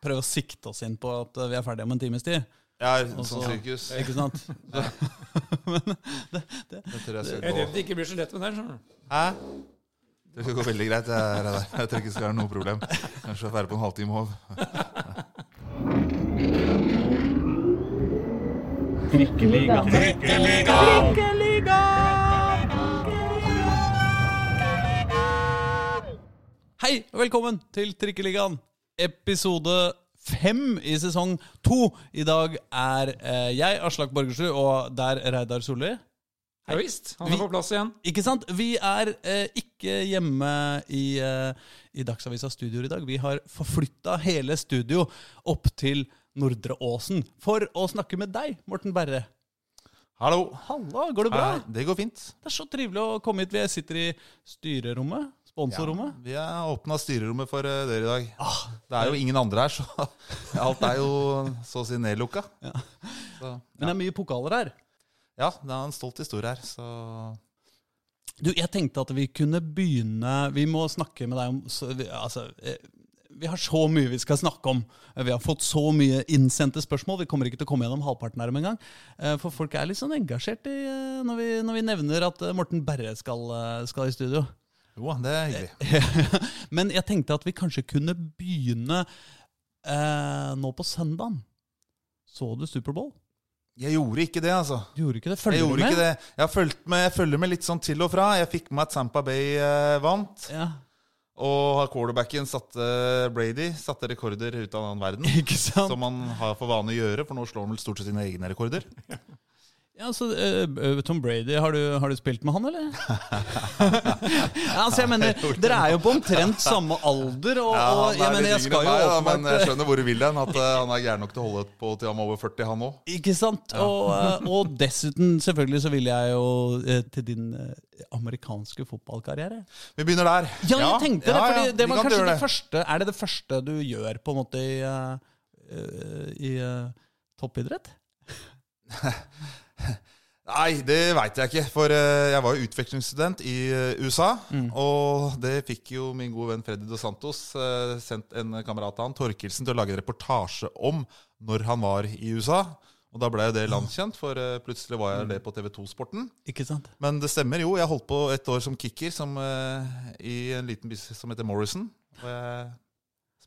prøve å sikte oss inn på at vi er ferdige om en times tid. Ja, sånn så- sirkus. Ikke sant? Det tror jeg Jeg skal er gå. redd det ikke blir så lett med det. skjønner du. Hæ? Det skal gå veldig greit. Jeg, er der. jeg tror ikke det skal være noe problem. Kanskje være på en halvtime òg. Hei, og velkommen til Trikkeligaen. Episode fem i sesong to. I dag er eh, jeg, Aslak Borgersrud, og der Reidar Solli. Ja visst. Han Vi- er på plass igjen. Ikke sant? Vi er eh, ikke hjemme i, eh, i Dagsavisa Studio i dag. Vi har forflytta hele studio opp til Nordre Åsen for å snakke med deg, Morten Berre. Hallo. Halla, går det bra? Hei, det går fint. Det er så trivelig å komme hit. Vi sitter i styrerommet. Sponsorrommet. Vi har åpna styrerommet for eh, dere i dag. Det er jo ingen andre her, så alt er jo så å si nedlukka. Så, Men det er mye pokaler her. ja, det er en stolt historie her, så Du, jeg tenkte at vi kunne begynne Vi må snakke med deg om så, vi, altså, eh, vi har så mye vi skal snakke om. Vi har fått så mye innsendte spørsmål. Vi kommer ikke til å komme gjennom halvparten her engang. Eh, For folk er litt sånn engasjert i, eh, når, vi, når vi nevner at eh, Morten Berre skal, eh, skal i studio. Jo, det er hyggelig. Men jeg tenkte at vi kanskje kunne begynne eh, nå på søndagen. Så du Superbowl? Jeg gjorde ikke det, altså. Du gjorde ikke det? Jeg Følger du med? det. Jeg, med, jeg følger med litt sånn til og fra. Jeg fikk med at Sampa Bay eh, vant. Ja, Og quarterbacken satte Brady satte rekorder ut av annen verden. Som han har for vane å gjøre, for nå slår han vel stort sett sine egne rekorder. Ja, så uh, Tom Brady, har du, har du spilt med han, eller? ja, altså, jeg mener, Dere er jo på omtrent samme alder, og, jeg han er mener, jeg skal jo meg, da, men jeg skjønner hvor du vil hen. At uh, han er gæren nok til å holde på til han er over 40, han òg. Ikke sant? Og, uh, og dessuten, selvfølgelig, så vil jeg jo til din amerikanske fotballkarriere. Vi begynner der. Ja, jeg tenkte det, ja, fordi ja, det var kanskje det. det første Er det det første du gjør på en måte i, i toppidrett? Nei, det veit jeg ikke. For eh, jeg var jo utvekslingsstudent i eh, USA. Mm. Og det fikk jo min gode venn Freddy Dos Santos eh, sendt en kamerat av han, Torkelsen, til å lage en reportasje om når han var i USA. Og da ble jo det landkjent, for plutselig var jeg det på TV2-sporten. Ikke sant? Men det stemmer jo. Jeg holdt på et år som kicker som, i en liten by som heter Morrison. Og jeg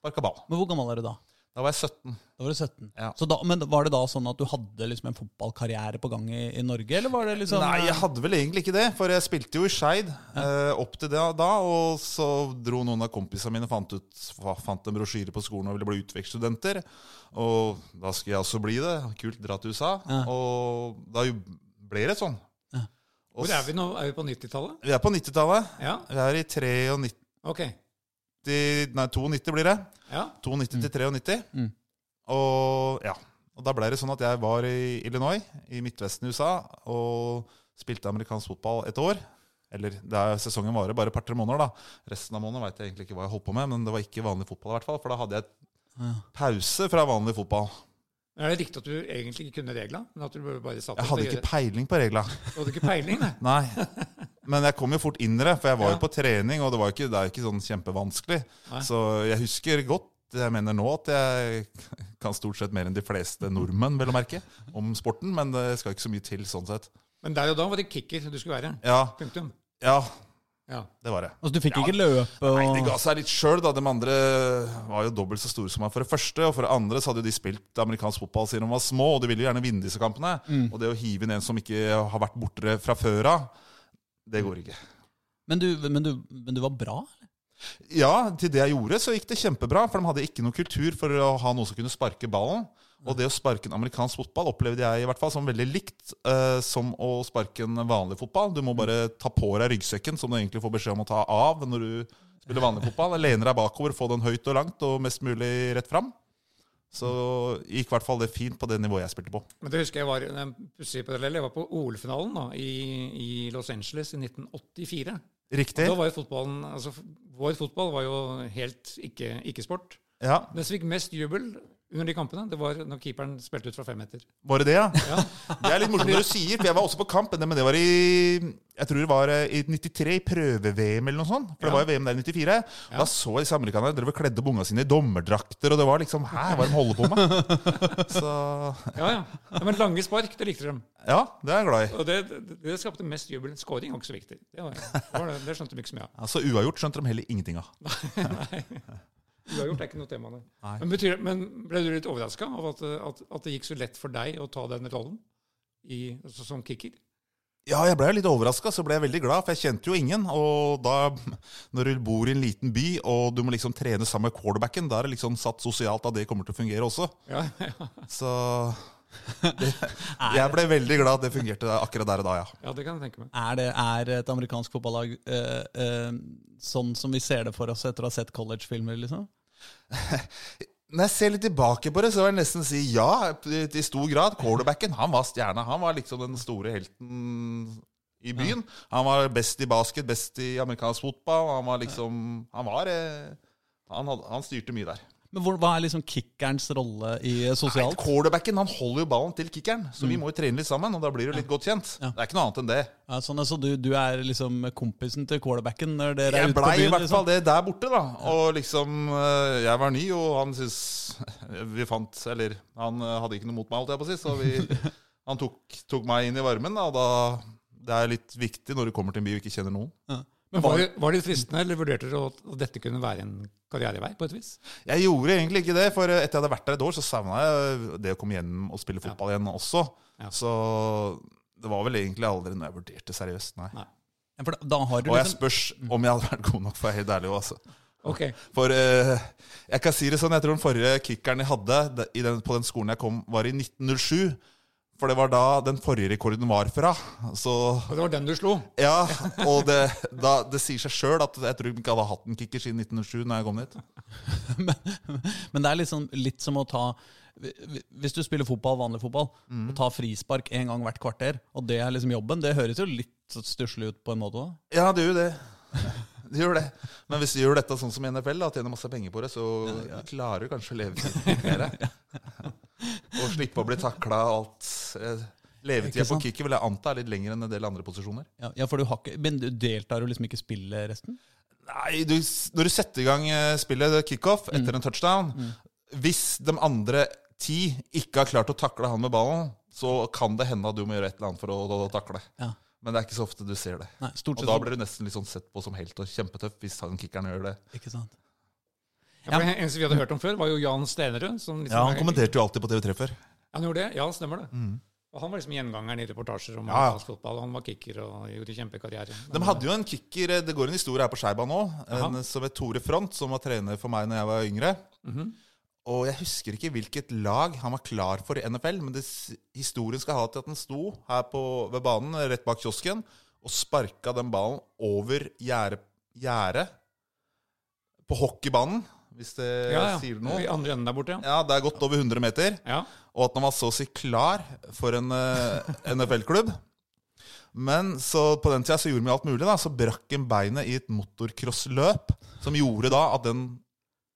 sparka ball. Men hvor gammel er du da? Da var jeg 17. Da var du 17. Ja. Så da, men var det da sånn at du hadde liksom en fotballkarriere på gang i, i Norge, eller var det liksom Nei, jeg hadde vel egentlig ikke det. For jeg spilte jo i Skeid eh, opp til det da. Og så dro noen av kompisene mine fant, ut, fant en brosjyre på skolen og ville bli utvekstsstudenter. Og da skulle jeg også bli det. Kult, dra til USA. Ja. Og da ble det sånn. Ja. Hvor er vi nå? Er vi på 90-tallet? Vi er på 90-tallet. Ja. Vi er i 93 Ok. Nei, 92 blir det. Ja. 92 til 93. Mm. Og ja. Og da ble det sånn at jeg var i Illinois, i Midtvesten i USA, og spilte amerikansk fotball et år. Eller det er, sesongen varer bare et par-tre måneder, da. Resten av måneden veit jeg egentlig ikke hva jeg holdt på med, men det var ikke vanlig fotball, i hvert fall. For da hadde jeg pause fra vanlig fotball. Er det riktig at du egentlig ikke kunne satt Jeg hadde ikke peiling på regla. Du hadde ikke peiling, nei? Nei. Men jeg kom jo fort inn i det, for jeg var Ja. jo på trening, og det, var ikke, det er jo ikke sånn kjempevanskelig. Nei. Så jeg husker godt jeg mener nå at jeg kan stort sett mer enn de fleste nordmenn, vel å merke, om sporten, men det skal ikke så mye til sånn sett. Men der og da var det kicker du skulle være. Ja, Punktum. ja Ja. det var det. Altså, du fikk Ja. ikke løpe og Nei, Det ga seg litt sjøl, da. De andre var jo dobbelt så store som meg for det første. Og for det andre så hadde jo de spilt amerikansk fotball siden de var små, og de ville jo gjerne vinne disse kampene. Og det å hive inn en som ikke har vært borte fra før av, det går ikke. men, du, men, du, men du var bra? eller? Ja, til det jeg gjorde, så gikk det kjempebra. For de hadde ikke noe kultur for å ha noen som kunne sparke ballen. Og det å sparke en amerikansk fotball opplevde jeg i hvert fall som veldig likt eh, som å sparke en vanlig fotball. Du må bare ta på deg ryggsekken, som du egentlig får beskjed om å ta av når du spiller vanlig fotball. Lene deg bakover, få den høyt og langt og mest mulig rett fram. Så gikk i hvert fall det fint på det nivået jeg spilte på. Men det husker jeg var en pussig parallell. Jeg var på OL-finalen da, i, i Los Angeles i 1984. Riktig? Da var jo fotballen, altså Vår fotball var jo helt ikke- ikke-sport. Ja. Den som fikk mest jubel under de kampene. Det var når keeperen spilte ut fra fem meter. Var det det, ja? Ja. Det er litt morsomt når du sier, for jeg var også på kamp, men det var i jeg tror det var eh, i 93, i prøve-VM eller noe sånt. For det var jo VM der i 94. Da så disse amerikanerne drev og kledde opp unga sine i dommerdrakter, og det var liksom Hæ, hva de holder på med? Så Ja, ja. ja men lange spark, det likte de. ja, det er jeg glad i. Og det, det, det skapte mest jubel. Scoring var ikke så viktig. Det, var, det, var det, skjønte de ikke så mye av. Altså Uavgjort skjønte de heller ingenting av. Uavgjort er ikke noe tema. Nei. Men, betyr, men ble du litt overraska av at, at, at det gikk så lett for deg å ta den rollen i, altså, som kicker? Ja, jeg ble litt overraska, så ble jeg veldig glad, for jeg kjente jo ingen. Og da, når du bor i en liten by, og du må liksom trene sammen med quarterbacken, da er det liksom satt sosialt at det kommer til å fungere også. Ja, ja. Så det, jeg ble veldig glad at det fungerte akkurat der og da, ja. ja det kan jeg tenke meg. Er, det, er et amerikansk fotballag uh, uh, sånn som vi ser det for oss etter å ha sett collegefilmer? liksom? Når jeg ser litt tilbake på det, så vil jeg nesten si ja, i stor grad. Quarterbacken han var stjerna. Han var liksom den store helten i byen. Han var best i basket, best i amerikansk fotball. Han var liksom Han var eh, Han, hadde, han styrte mye der. Men hvor, Hva er liksom kickerens rolle i sosialt? Nei, quarterbacken han holder jo ballen til kickeren, så vi må jo trene litt sammen. Og da blir du litt godt kjent. Ja. Det er ikke noe annet enn det. Ja, sånn, altså, du, du er liksom kompisen til quarterbacken når dere er ute på byen? Jeg blei i hvert fall Liksom. det der borte, da. Og liksom eh, Jeg var ny, og han syntes Vi fant Eller han eh, hadde ikke noe mot meg, holdt jeg på å si, så vi, han tok, tok meg inn i varmen. Da, og da Det er litt viktig når du kommer til en by og ikke kjenner noen. Men var var det fristende, eller vurderte dere at dette kunne være en karrierevei på et vis? Jeg gjorde egentlig ikke det, for etter jeg hadde vært der et år, så savna jeg det å komme hjem og spille fotball igjen også. Ja. Så det var vel egentlig aldri noe jeg vurderte seriøst, nei. Nei. Ja, for da, da har du Og jeg liksom spørs om jeg hadde vært god nok, for jeg er helt ærlig. Også. Ok. For eh, jeg kan si det sånn, jeg tror den forrige kickeren jeg hadde det- i den, på den skolen jeg kom, var i 1907. For det var da den forrige rekorden var fra. Så Og det var den du slo? ja, og det, da, det sier seg sjøl at jeg tror ikke jeg hadde hatt en kicker siden 1907 når jeg kom dit. Men det er liksom litt som å ta Hvis du spiller fotball, vanlig fotball, Mm. og tar frispark en gang hvert kvarter, og det er liksom jobben, det høres jo litt stusslig ut på en måte. da. Ja, det gjør jo det. Det gjør det. Men hvis du gjør dette sånn som i NFL, da, tjener masse penger på det, så klarer du kanskje å leve litt mer. Og slippe å bli takla og alt. Eh, Levetida på kicket vil jeg anta er litt lengre enn en del andre posisjoner. Ja, ja, for du har ikke, Men du deltar jo liksom ikke spillet resten? Nei, du, når du setter i gang eh, spillet kickoff etter en touchdown Hvis de andre ti ikke har klart å takle han med ballen, så kan det hende at du må gjøre et eller annet for å, å, takle. Ja. Men det er ikke så ofte du ser det. Nei, stort Og da blir du nesten litt sånn sett på som helt og kjempetøff hvis han kickeren gjør det. Ikke sant? Ja, for En eneste vi hadde hørt om før, var jo Jan Stenerud. Som liksom Ja, Han er- kommenterte jo alltid på TV3 før. Han gjorde det? Ja, stemmer det. Og Han var liksom gjengangeren i reportasjer om Mm. Ja. fotball. Han var kicker og gjorde kjempekarriere. De hadde jo en kicker eh, Det går en historie her på Skeiba nå, en, som het Tore Front, som var trener for meg når jeg var yngre. Mhm. Og jeg husker ikke hvilket lag han var klar for i NFL, men det, historien skal ha til at han sto her på, ved banen, rett bak kiosken, og sparka den ballen over gjerdet på hockeybanen, hvis det Ja, ja. sier noe. I andre enden der borte, ja. Ja, det er gått over 100 meter. ja. Og at han var så å si klar for en uh, NFL-klubb. Men så på den tida så gjorde vi alt mulig. da Så brakk han beinet i et motocrossløp som gjorde da at den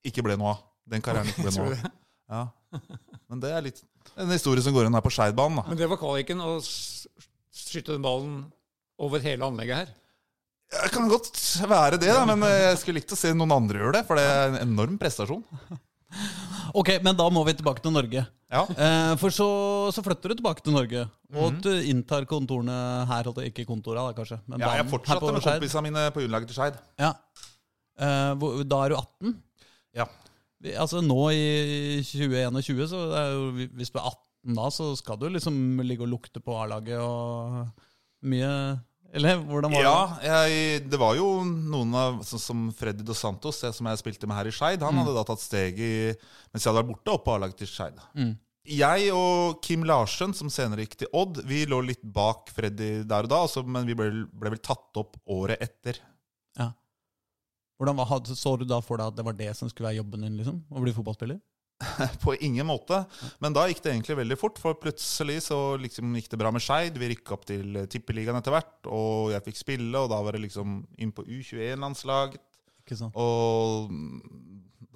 ikke ble noe av. Den karrieren ikke ble noe av. Ja. Men det er litt en historie som går igjen her på Skeidbanen. Men det var kvaliken å skyte den ballen over hele anlegget her. Det kan godt være det, da, men jeg skulle likt å se noen andre gjøre det. For det er en enorm prestasjon. Ok, men da må vi tilbake til Norge. Ja, Eh, for så, så flytter du tilbake til Norge, og Mhm. du inntar kontorene her. holdt jeg- Ikke kontorene, da, kanskje. Men ja Jeg fortsatte med kompisene mine på juniorlaget til Skeid. Ja. Eh, da er du 18? Ja. Altså Nå i 2021, så jo, hvis du er 18 da, så skal du liksom ligge og lukte på A-laget og mye Eller hvordan var Ja, jeg, det var jo noen av så, som Freddy Dos Santos, jeg, som jeg spilte med her i Skeid. Han hadde da tatt steg i, mens jeg hadde vært borte, opp på A-laget til Skeid. Mm. Jeg og Kim Larsen, som senere gikk til Odd, vi lå litt bak Freddy der og da, altså, men vi ble, ble vel tatt opp året etter. Ja. Hvordan var, Så du da for deg at det var det som skulle være jobben din? liksom? Å bli fotballspiller? På ingen måte. Men da gikk det egentlig veldig fort, for plutselig så liksom gikk det bra med Skeid. Vi rykka opp til eh, Tippeligaen etter hvert, og jeg fikk spille, og da var det liksom inn på U21-landslaget. Og mm,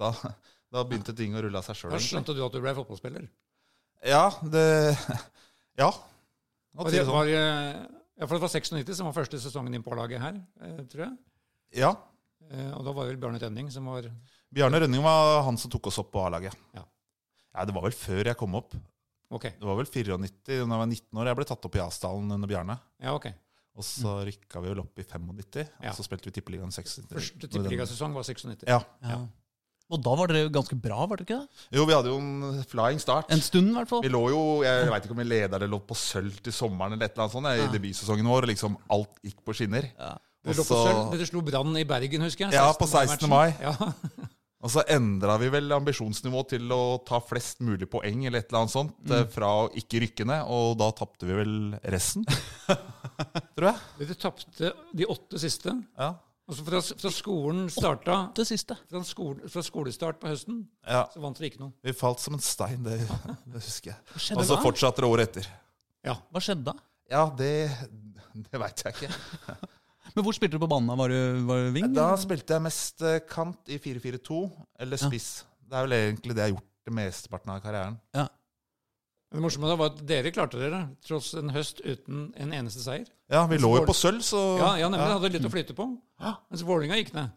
da, Da begynte ting å rulle av seg sjøl. Da skjønte du at du ble fotballspiller. Ja, det Ja. Og det sånn? var, eh, ja, for det var 96 som var første sesongen din på laget her, eh, tror jeg. Ja. Eh, Og da var det vel Bjarne Tønning som var Bjarne Rønning var han som tok oss opp på A-laget. Ja. Ja, Det var vel før jeg kom opp. Ok. Det var vel 94 da jeg var 19 år. Jeg ble tatt opp i Asdalen under Bjarne. Ja, ok. Og så rykka vi vel opp i 95, Ja. og så spilte vi Tippeligaen 96. Første tippeligasesong var 96. Ja. Ja. Og da var dere ganske bra, var dere ikke det? Jo, vi hadde jo en flying start. En stund, i hvert fall. Vi lå jo, Jeg veit ikke om vi leda eller lå på sølv til sommeren eller et eller annet sånt jeg, i debutsesongen vår. og Liksom alt gikk på skinner. Ja. Dere lå på Og så- sølv. Dere slo Brann i Bergen, husker jeg. Ja, på 16. mai. Ja. Og så endra vi vel ambisjonsnivået til å ta flest mulig poeng eller et eller annet sånt, mm. fra å ikke rykke ned, og da tapte vi vel resten. Tror jeg. Vi tapte de åtte siste. Ja. Altså fra, fra skolen starta Åtte siste. fra, skole, fra skolestart på høsten, ja. så vant dere ikke noe. Vi falt som en stein, det, det husker jeg. Hva Og så fortsatte det året etter. Ja. Hva skjedde da? Ja, det, det veit jeg ikke. Men hvor spilte du på banen? Var du, var du wing? Da spilte jeg mest eh, kant i 4-4-2 eller Ja. spiss. Det er vel egentlig det jeg har gjort det mesteparten av karrieren. Ja. Det morsomme da var at dere klarte dere, tross en høst uten en eneste seier. Ja, vi lå jo på sølv, så Ja, ja nemlig. ja. Hadde litt å flyte på. Mens Vålinga gikk ned.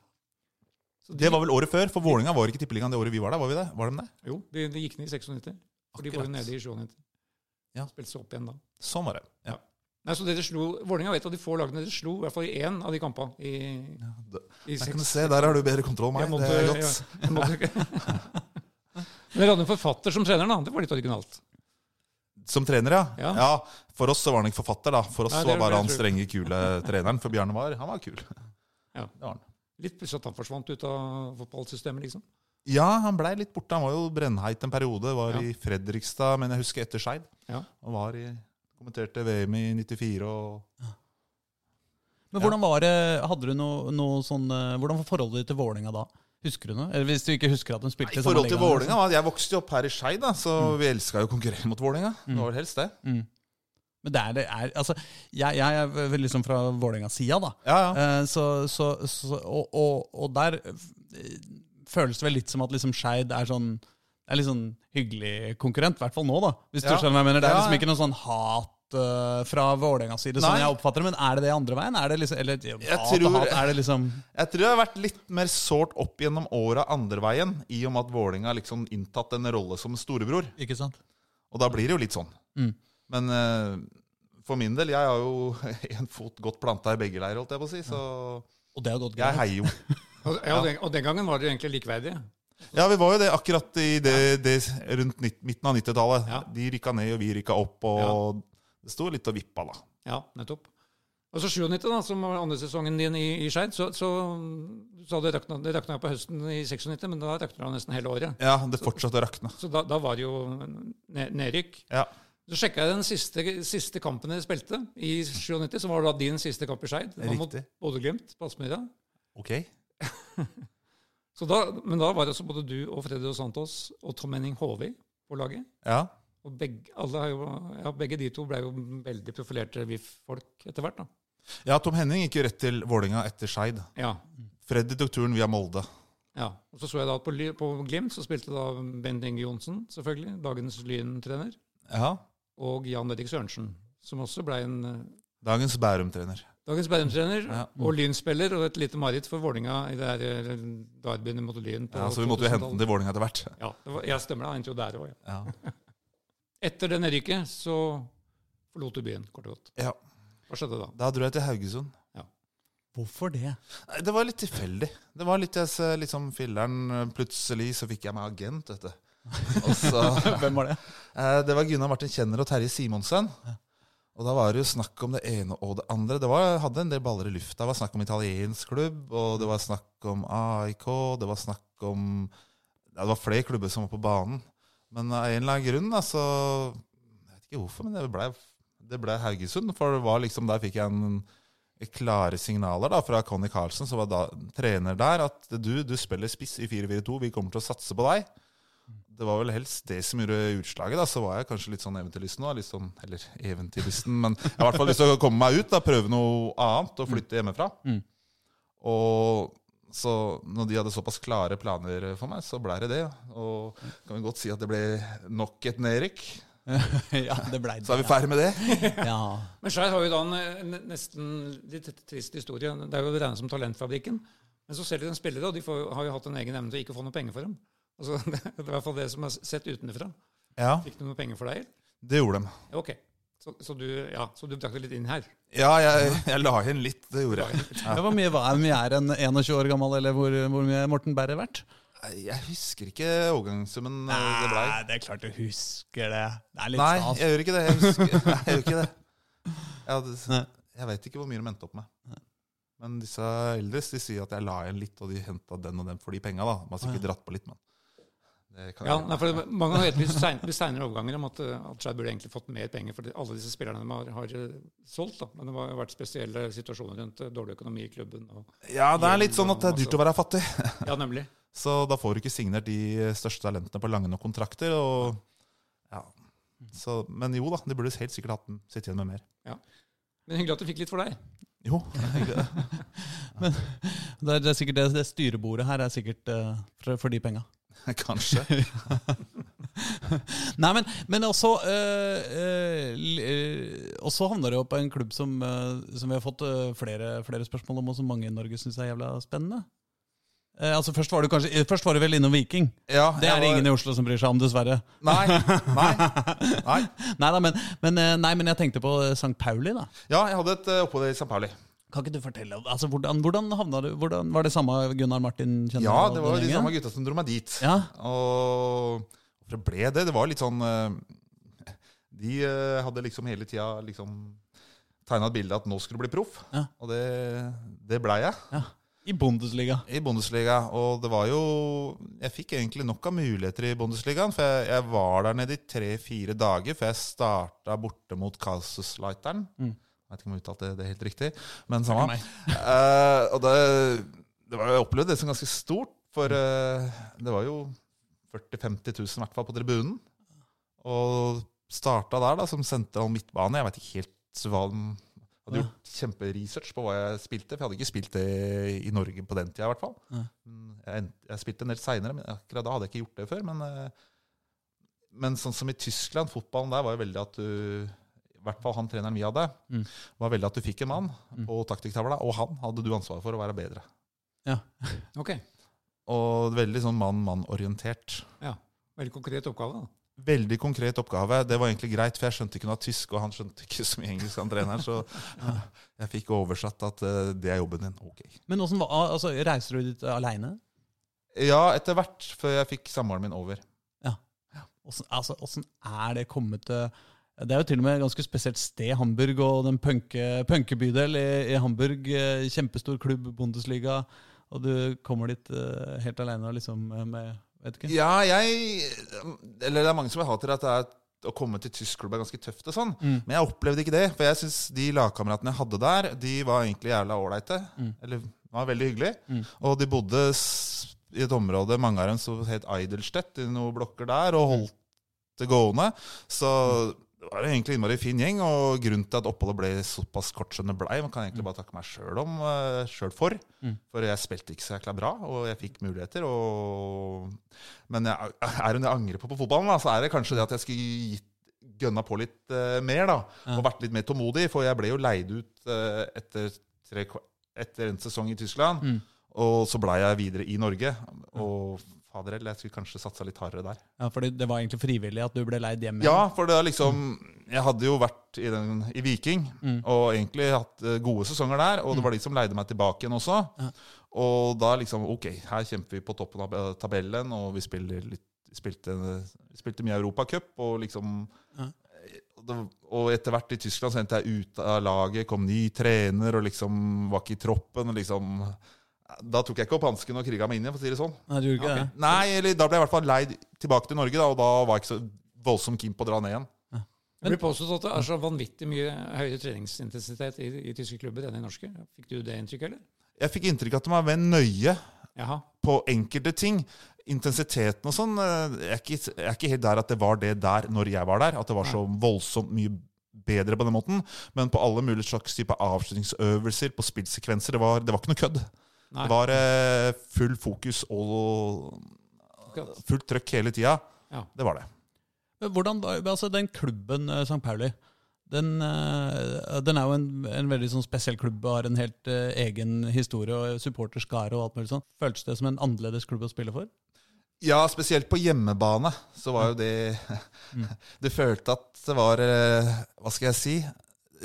Så de, Det var vel året før, for Vålinga var ikke Tippeligaen det året vi var der. Var vi det? Var de det? Jo, de, de gikk ned i 96. For de var jo nede i 97. Ja. Spilte seg opp igjen da. Sånn var det. Ja. Nei, så dere slo, Vålerenga var et av de få lagene dere slo, i hvert fall i én av de kampene. I, det- i kan du se, der har du bedre kontroll enn meg. måtte- Det er godt. ja, måtte- Men dere hadde en forfatter som trener, da. Det var litt originalt. Som trener, ja. Ja. ja. For oss så var han ikke forfatter, da. For oss Nei, det var bare han strenge, kule treneren. For Bjarne var, han var kul. Ja. Det var han. Litt plutselig at han forsvant ut av fotballsystemet, liksom. Ja, han blei litt borte. Han var jo brennheit en periode. Var Ja. i Fredrikstad, men jeg husker etter Skeid. Ja. Han var i, kommenterte VM i 94 og Men hvordan var det, hadde du noe, noe sånn eh, Hvordan var forholdet ditt til Vålerenga da? Husker du noe? Eller hvis du ikke husker at de spilte Nei, I forhold til Vålinga, Jeg vokste jo opp her i Skei, da, så vi elska jo å konkurrere mot Vålinga. Det var vel helst det. Mm. Men det er, det er altså, jeg, jeg er vel liksom fra Vålerenga-sida, da. Ja, ja. Eh, så, så, så, og, og, og der eh, føles det vel litt som at liksom Skeid er sånn er litt sånn hyggelig konkurrent, i hvert fall nå, da. Hvis du Ja. skjønner hva jeg mener. Det er liksom ikke noe sånn hat eh, fra Vålerengas side, sånn Nei. jeg oppfatter det. Men er det det andre veien? Er det liksom, eller Jeg hat tror- hat, er det liksom Jeg tror det har vært litt mer sårt opp gjennom åra andre veien, i og med at Vålinga har liksom inntatt en rolle som storebror. Ikke sant? Og da blir det jo litt sånn. Mm. Men uh, for min del, jeg har jo en fot godt planta i begge leirer, holdt jeg på å si, så Og det har gått jeg heier jo. Og, ja, og, den, og den gangen var dere egentlig likeverdige. Ja, vi var jo det akkurat i det, det rundt midten av 90-tallet. Ja. De rykka ned, og vi rykka opp, og det sto litt og vippa, da. Ja, nettopp. Og så 97, da, som var andre sesongen din i, i Skeid, så, så du sa det rakna, det rakna på høsten i 96, men da rakna det nesten hele året. Ja, det fortsatte å rakne. Så da, da var det jo nedrykk. Ja. Så sjekka jeg den siste, siste kampen dere spilte, i 97, som var da din siste kamp i Skeid. Mot. Bodø-Glimt på Aspmyra. Ok. Så da, men da var det altså både du og Freddy og Santos og Tom Henning Håvi på laget. Ja. Og begge, jo, ja, begge de to ble jo veldig profilerte VIF-folk etter hvert. da. ja, Tom Henning gikk jo rett til Vålinga etter Skeid. Ja, Freddy tok turen via Molde. ja. Og så så jeg da at på, på Glimt så spilte da Bent Inge Johnsen, selvfølgelig, dagens Lyn-trener, Ja. og Jan Erik Sørensen, som også ble en eh, Dagens Bærum-trener. dagens Bærum-trener Ja. og Lyn-spiller, og et lite mareritt for Vålinga i det her eh, derbyene mot Lyn. på Ja, så vi måtte jo hente den til Vålinga etter hvert. Ja, det var, jeg stemmer da, han endte jo der òg. Ja. Ja. Etter det nedrykket så forlot du byen, kort og godt. ja. Hva skjedde da? Da dro jeg til Haugesund. Hvorfor det? Nei, Det var litt tilfeldig. Det var litt, jeg liksom filleren Plutselig så fikk jeg meg agent, vet du. Og så, Hvem var det? eh, det var Gunnar Martin Kjenner og Terje Simonsen. Og da var det jo snakk om det ene og det andre. Det var, hadde en del baller i lufta. Det var snakk om italiensk klubb, og det var snakk om AIK. Det var snakk om ja, Det var flere klubber som var på banen. Men av en eller annen grunn, altså Jeg vet ikke hvorfor, men det ble, det ble Haugesund. For det var liksom, der fikk jeg en klare signaler da, fra Conny Carlsen, som var da trener der, at du, du spiller spiss i 4-4-2, vi kommer til å satse på deg. Det var vel helst det som gjorde utslaget. da, Så var jeg kanskje litt sånn eventyrlysten. Litt sånn, eller eventyrlysten, men jeg har i hvert fall lyst til å komme meg ut, da, prøve noe annet og flytte hjemmefra. Mm. Og Så når de hadde såpass klare planer for meg, så ble det det. Og kan vi godt si at det ble nok et nedrykk. ja, det ble det. Så er vi ferdig med det. Ja. Men Skeid har jo da en, en nesten litt trist historie. Det er jo regnet som Talentfabrikken. Men så selger de en spillere, og de får, har jo hatt en egen evne til å ikke få noe penger for dem. Altså, det er i hvert fall det som er sett utenfra. Ja, Fikk de noe penger for deg? det gjorde de. Ok. Så, så, du, ja, så du drakk det litt inn her? Ja, jeg, jeg la inn litt. Det gjorde jeg. Ja, hvor mye var jeg mye er en 21 år gammel, eller hvor, hvor mye er Morten Berre verdt? Jeg husker ikke overgangssummen Nei, det blei. det er klart du husker det. Det er litt Nei, stas. jeg gjør ikke det. Jeg, husker, nei, jeg gjør ikke det. Jeg, hadde, jeg vet ikke hvor mye de endte opp med. Men disse eldres de sier at jeg la igjen litt, og de henta den og den for de penga. Man De har sikkert dratt på litt, men Ja, nei, for det- Mange har etterlyst seinere overganger om at, uh, at Skeid burde egentlig fått mer penger for alle disse spillerne de har, har uh, solgt. da. Men det har vært spesielle situasjoner rundt dårlig økonomi i klubben. Og, Ja, det er litt sånn at det er dyrt å være fattig. ja, nemlig. Så da får du ikke signert de største talentene på lange nok kontrakter. Og, ja. Så, men jo da, de burde helt sikkert hatt den, sitte igjen med mer. Men hyggelig at du fikk litt for deg. Jo, men Det er, det er sikkert det, det styrebordet her er sikkert uh, for, for de penga. kanskje. Nei, men, men også øh, øh, eh, Og så havner det jo på en klubb som, øh, som vi har fått eh, flere, flere spørsmål om, og som mange i Norge syns er jævla spennende. Eh, altså Først var du kanskje eh, Først var du vel innom Viking. Ja, Det er det ingen i Oslo som bryr seg om, dessverre. Nei, nei, nei. Neida, men, men, eh, nei, men jeg tenkte på eh, St. Pauli. da Ja, jeg hadde et eh, opphold i St. Pauli. Kan ikke du fortelle altså, hvordan, hvordan havna du hvordan, Var det samme Gunnar Martin? Ja, det var de samme gutta som dro meg dit. Ja, Og hvorfor det ble det? Det var litt sånn eh, De eh, hadde liksom hele tida liksom tegna et bilde at nå skulle du bli proff. Ja. Og det, det blei jeg. ja. I Bundesliga. I Bundesliga. Og det var jo Jeg fikk egentlig nok av muligheter i Bundesligaen. For jeg, jeg var der nede i tre-fire dager før jeg starta borte mot Kasusleiteren. Mm. Jeg vet ikke om jeg uttalte det, det helt riktig, men samme. Eh, og det, det var, jeg opplevde det som ganske stort, for eh, det var jo 40 000-50 000 i hvert fall på tribunen. Og starta der da, som sentral midtbane. Jeg vet ikke helt hva den hadde Ja. gjort kjemperesearch på hva jeg spilte. For jeg hadde ikke spilt det i Norge på den tida, i hvert fall. Ja. Jeg, jeg spilte en del seinere, men akkurat da hadde jeg ikke gjort det før. Men, eh, men sånn som i Tyskland, fotballen der var jo veldig at du hvert fall han treneren vi hadde, Mm. var veldig at du fikk en mann Mm. på taktikktavla, og han hadde du ansvar for å være bedre. Ja, Ok. Og veldig sånn mann-mann-orientert. Ja. Veldig konkret oppgave. da. Veldig konkret oppgave. Det var egentlig greit, for jeg skjønte ikke noe tysk, og han skjønte ikke så mye engelsk, han treneren. Så jeg fikk oversatt at uh, det er jobben din. Ok. Men åssen var, altså, reiser du dit aleine? Ja, etter hvert, før jeg fikk samboeren min over. Åssen altså, er det kommet til Det er jo til og med et ganske spesielt sted, Hamburg, og den punke- punkebydel i, i Hamburg. eh, Kjempestor klubb, Bundesliga, og du kommer dit uh, helt aleine liksom eh, med Vet ikke. Ja, jeg Eller det er mange som vil ha til at det er å komme til tysk klubb er ganske tøft og sånn. Mm. Men jeg opplevde ikke det. For jeg syns de lagkameratene jeg hadde der, de var egentlig jævla ålreite. Mm. Eller var veldig hyggelige. Mm. Og de bodde i et område, mange av dem som het Eidelstedt, i noen blokker der, og holdt det gående. Så det var egentlig innmari fin gjeng, og grunnen til at oppholdet ble såpass kort som det blei, man kan egentlig bare takke meg sjøl om, eh, selv for. Mm. For jeg spilte ikke så jækla bra, og jeg fikk muligheter. Og... Men jeg, er noe jeg angrer på på fotballen, da, så er det kanskje det at jeg skulle gitt gønna på litt uh, mer, da. Ja. Og vært litt mer tålmodig, for jeg ble jo leid ut uh, etter, tre, etter en sesong i Tyskland. Mm. Og så blei jeg videre i Norge. Og fader heller, jeg skulle kanskje satsa litt hardere der. Ja, for det var egentlig frivillig at du ble leid hjem? Ja, for det er liksom Jeg hadde jo vært i, den, i Viking Mm. og egentlig hatt eh, gode sesonger der. Og det var de som leide meg tilbake igjen også. Ja. Og da liksom Ok, her kjemper vi på toppen av eh, tabellen, og vi spiller litt spilte, spilte mye Europacup, og liksom Ja. Og etter hvert i Tyskland så endte jeg ut av laget, kom ny trener og liksom var ikke i troppen. og liksom Da tok jeg ikke opp hansken og kriga meg inn igjen, for å si det sånn. Nei, du gjorde ikke okay. det? Nei, eller da ble jeg i hvert fall leid tilbake til Norge, da, og da var jeg ikke så voldsomt keen på å dra ned igjen. Det blir påstått at det er så vanvittig mye høyere treningsintensitet i, i tyske klubber enn i norske. Fikk du det inntrykket, eller? Jeg fikk inntrykk av at de var vel nøye Jaha. på enkelte ting. Intensiteten og sånn eh, Jeg er ikke, jeg er ikke helt der at det var det der når jeg var der. At det var så voldsomt mye bedre på den måten. Men på alle mulige slags type avslutningsøvelser, på spillsekvenser, det var, det var ikke noe kødd. Nei. Det var eh, full fokus og fullt trøkk hele tida. Ja. Det var det. Men Hvordan, da- altså Den klubben eh, St. Pauli den, eh, den er jo en, en veldig sånn spesiell klubb og har en helt uh, egen historie og supporterskare og alt mulig sånt. Føltes det som en annerledes klubb å spille for? Ja, spesielt på hjemmebane så var jo det Du følte at det var Hva skal jeg si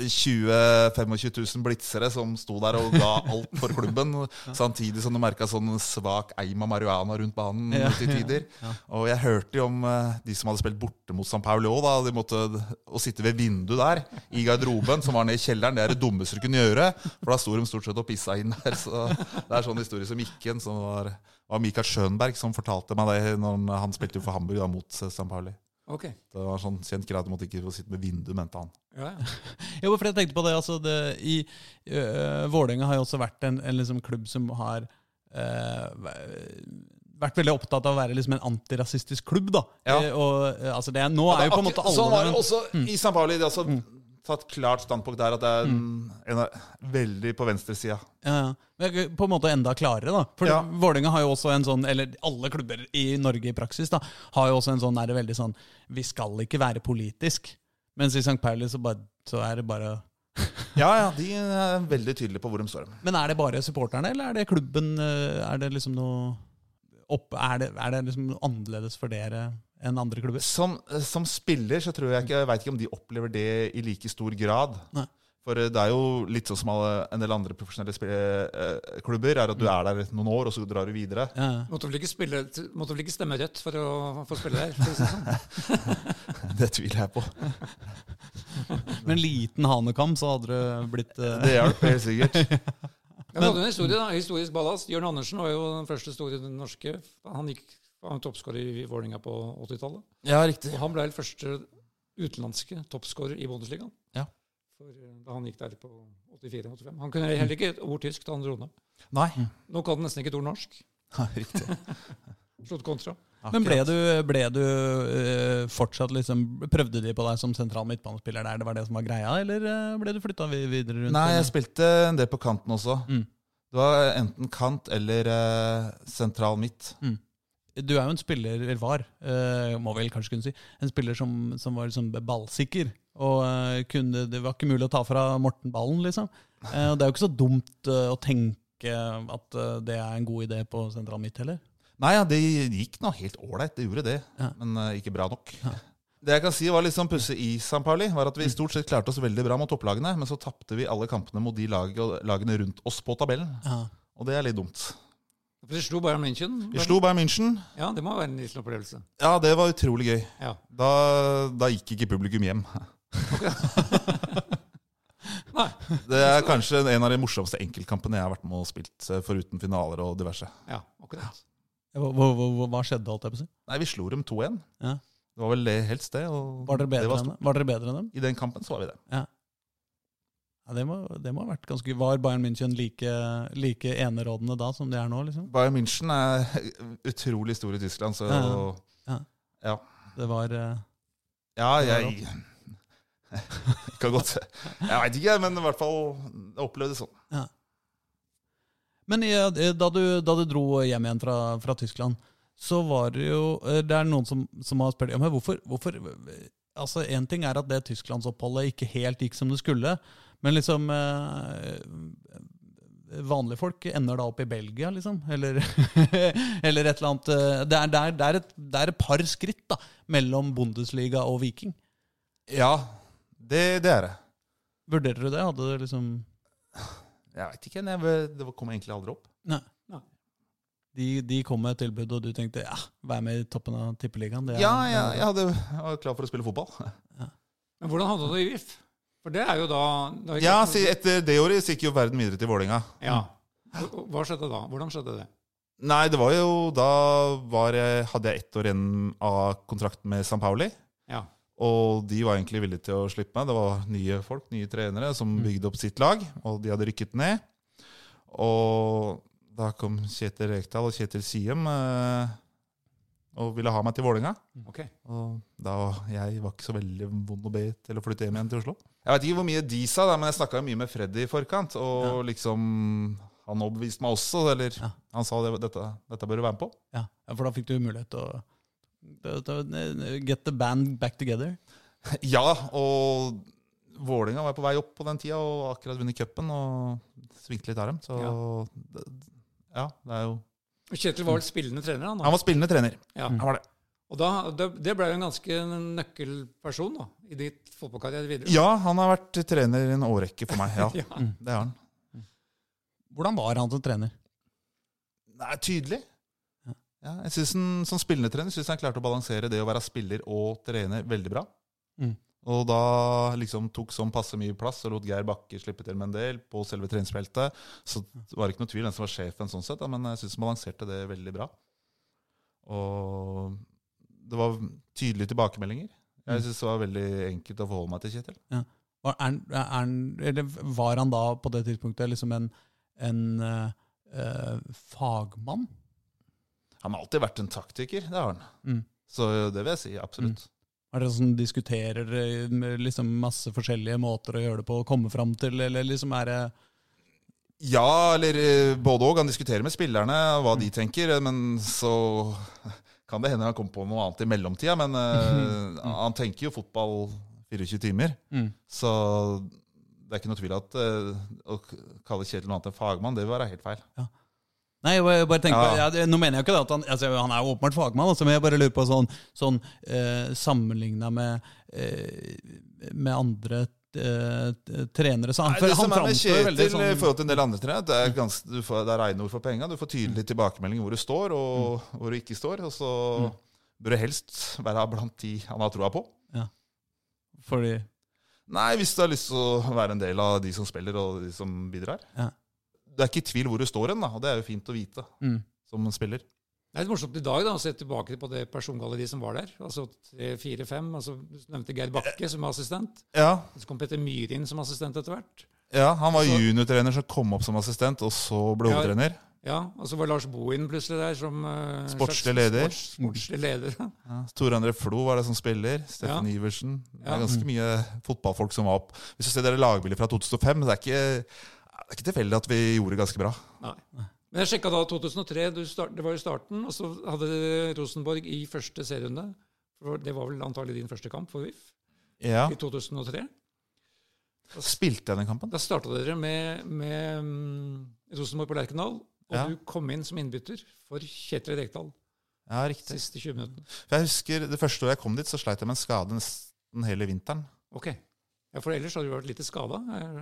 20 25 000 blitzere som sto der og ga alt for klubben. Samtidig som du merka sånn svak eim av marihuana rundt banen Ja. til tider. Og jeg hørte jo om eh, de som hadde spilt borte mot San Paulo òg. De måtte å sitte ved vinduet der i garderoben, som var nede i kjelleren. Det er det dummeste du kunne gjøre, for da sto de stort sett og pissa inn der. Så det er sånn historie som gikk igjen. Som var, var Mikael Schönberg som fortalte meg det når han spilte for Hamburg da, mot San Pauli. Ok. Det var sånn kjent greit du måtte ikke få sitte med vindu, mente han. Ja, ja. Jo, for jeg tenkte på det, altså det, i øh, Vålerenga har jo også vært en, en liksom klubb som har øh, vært veldig opptatt av å være liksom en antirasistisk klubb. da. Ja. Eh, og altså det, Nå er jo på en måte alle Sånn var det også også i San Pauli. Det har også tatt klart standpunkt der at det er en, en av, veldig på venstresida. Ja, ja. På en måte enda klarere, da. For Ja. Vålerenga har jo også en sånn, eller alle klubber i Norge i praksis, da, har jo også en sånn, er det veldig sånn Vi skal ikke være politisk. Mens i St. Pauli så, bare, så er det bare Ja, ja, de er veldig tydelige på hvor de står. Men er det bare supporterne, eller er det klubben øh, Er det liksom noe opp, er, det, er det liksom annerledes for dere enn andre klubber? Som, som spiller så tror jeg ikke Jeg veit ikke om de opplever det i like stor grad. Nei. For eh, det er jo litt sånn som alle, en del andre profesjonelle eh, klubber, er at du er der noen år, og så drar du videre. Ja. Måtte vel ikke, spille, måtte vel ikke stemme rødt for å få spille der? For å si det sånn. Det tviler jeg på. Med en liten hanekam så hadde du blitt uh... Det hjalp helt sikkert. Ja, vi hadde en historie da, historisk ballast. Jørn Andersen var jo den første store norske. Han gikk han var toppskårer i Vålerenga på 80-tallet. Ja, riktig. Og han ble den første utenlandske toppskårer i Bundesligaen. Ja. For, eh, da han gikk der på 84-85. Han kunne heller ikke et ord tysk da han dro ned. Nei. Nå kan han nesten ikke et ord norsk. Ja, riktig. Slått kontra. Men ble du, ble du uh, fortsatt liksom Prøvde de på deg som sentral midtbanespiller der? Det var det som var greia, eller øh, ble du flytta videre rundt? Nei, jeg spilte en del på kanten også. Mm. Det var enten kant eller uh, sentral midt. Du er jo en spiller, eller var, uh, må vel kanskje kunne si, en spiller som, som var liksom ballsikker. Og uh, kunne, det var ikke mulig å ta fra Morten ballen, liksom. Uh, og det er jo ikke så dumt å tenke at det er en god idé på sentral midt heller. Nei, ja, det gikk nå helt ålreit, det gjorde det. Ja. Men ikke bra nok. Det jeg kan si var litt sånn pussig i San Pauli, var at vi stort sett klarte oss veldig bra mot topplagene, men så tapte vi alle kampene mot de lag, lagene rundt oss på tabellen. Ja. Og det er litt dumt. For de slo Bayern München. Vi slo Bayern München. Ja, det må være en liten opplevelse. Ja, det var utrolig gøy. Ja. Da, da gikk ikke publikum hjem. Nei. Det er kanskje en av de morsomste enkeltkampene jeg har vært med og spilt, eh, foruten finaler og diverse. Ja, akkurat. Hva, hva, hva, hva skjedde, holdt jeg på å si? Nei, vi slo dem 2-1. Ja. Det var vel det helst, det. Og Var dere det var enn, var dere bedre enn dem? I den kampen så var vi det. Ja, det må, det må ha vært ganske Var Bayern München like, like enerådende da som de er nå? liksom? Bayern München er utrolig stor i Tyskland, så Ja, ja, ja. ja. Det var Ja, jeg Kan godt Jeg veit ikke, men i hvert fall jeg opplevde det sånn. Men i, eh, da, du, da du dro hjem igjen fra, fra Tyskland, så var det jo eh, Det er noen som, som har spurt ja, men hvorfor, hvorfor Altså, Én ting er at det tysklandsoppholdet ikke helt gikk som det skulle, men liksom eh, Vanlige folk ender da opp i Belgia, liksom. Eller, eller et eller annet eh, det er, det, er, det, er et, det er et par skritt da, mellom Bundesliga og Viking. Ja, det, det er det. Vurderer du det? Hadde det liksom Jeg veit ikke. Jeg, det kom egentlig aldri opp. Nei. De, de kom med et tilbud, og du tenkte ja, vær med i toppen av tippeligaen. det er- Ja, ja, jeg, hadde, jeg var klar for å spille fotball. Men hvordan hadde du det i VIF? For det er jo da, da Ja, si, Etter det året så gikk jo verden videre til Vålerenga. Ja. Hva- Hva skjedde da? Hvordan skjedde det? Nei, det var jo Da var jeg, hadde jeg ett år igjen av kontrakten med San Pauli. Ja. Og de var egentlig villige til å slippe meg. Det var nye folk, nye trenere, som bygde opp sitt lag. Og de hadde rykket ned. Og da kom Kjetil Rekdal og Kjetil Siem eh, og ville ha meg til Vålerenga. Okay. Og da jeg var ikke så veldig vond å be til å flytte hjem igjen til Oslo. Jeg vet ikke hvor mye de sa, men jeg snakka mye med Freddy i forkant. Og liksom han overbeviste meg også. Eller Ja. han sa det, dette, dette bør du være med på. Ja, ja, for da fikk du mulighet til å get the band back together. Ja, og Vålinga var på vei opp på den tida og akkurat vunnet cupen og svingte litt av dem. Så det, ja, det er jo Kjetil var vel spillende trener, han da. Han var spillende trener. Ja. Han var det. Og da, det, det ble jo en ganske nøkkelperson da, i ditt fotballkarriere videre. Ja, han har vært trener i en årrekke for meg. Ja, Ja. det har han. Hvordan var han som trener? Nei, tydelig. Ja. Ja, jeg synes han, Som spillende trener synes jeg han klarte å balansere det å være spiller og trener veldig bra. Mm. Og da liksom tok sånn passe mye plass og lot Geir Bakke slippe til med en del på selve treningsfeltet. Så det var ikke noe tvil hvem som var sjefen, sånn sett, da, men jeg synes han balanserte det veldig bra. Og det var tydelige tilbakemeldinger. Jeg syns synes det var veldig enkelt å forholde meg til Kjetil. Var, er, er, eller var han da på det tidspunktet liksom en, en eh, fagmann? Han har alltid vært en taktiker, det har han. Mm. Så det vil jeg si, absolutt. Er det sånn diskuterer eh, liksom masse forskjellige måter å gjøre det på, å komme fram til, eller liksom er det Ja, eller eh, både òg. Han diskuterer med spillerne hva de tenker, eh, men så kan det hende han kommer på noe annet i mellomtida. Men uh, han tenker jo fotball 24 timer, mm. så det er ikke noe tvil at uh, å kalle Kjetil noe annet enn fagmann, det vil være helt feil. Nei, jeg bare- tenker, Ja. ja, det- Nå mener jeg ikke det at han altså, Han er jo åpenbart fagmann, altså, men jeg bare lurer på sånn, sånn eh, sammenligna med, eh, med andre eh, trenere så han, Nei, det det som er med Kjetil sånn... i forhold til en del andre trenere, det er, ganske, du får, det er rene ord for penga. Du får tydelig tilbakemelding hvor du står, og hvor du ikke står. Og så Mm. bør du helst være blant de han har troa på. Fordi Nei, hvis du har lyst til å være en del av de som spiller, og de som bidrar. Ja. Det er ikke i tvil hvor du står hen, og det er jo fint å vite mm. som spiller. Det er litt morsomt i dag da, å se tilbake på det persongalleriet som var der. Altså tre, fire, fem. Altså, du nevnte Geir Bakke som assistent. Ja, Så kom Petter Myhre inn som assistent etter hvert. ja Han var Så- juniortrener som kom opp som assistent, og så ble Ja. hovedtrener. Ja, Og så var Lars Bohin plutselig der som uh, Sportslig leder. Sports, sportslig leder. Ja. Tore André Flo var det som spiller. Steffen Iversen. Det Ja. er ganske mye fotballfolk som var opp. Hvis du ser dere lagbildet fra 2005, det er ikke, det er ikke tilfeldig at vi gjorde det ganske bra. Nei. Men jeg sjekka da 2003, du start, det var jo starten, og så hadde Rosenborg i første serierunde for Det var vel antagelig din første kamp for VIF Ja. i 2003. Da, Spilte jeg den kampen? Da starta dere med, med um, Rosenborg på Lerkendal, og Ja. du kom inn som innbytter for Kjetil Rekdal Ja, riktig. siste 20 minuttene. Jeg husker Det første året jeg kom dit, så sleit jeg med en skade nesten hele vinteren. Ok. Ja, For ellers hadde du vært lite skada?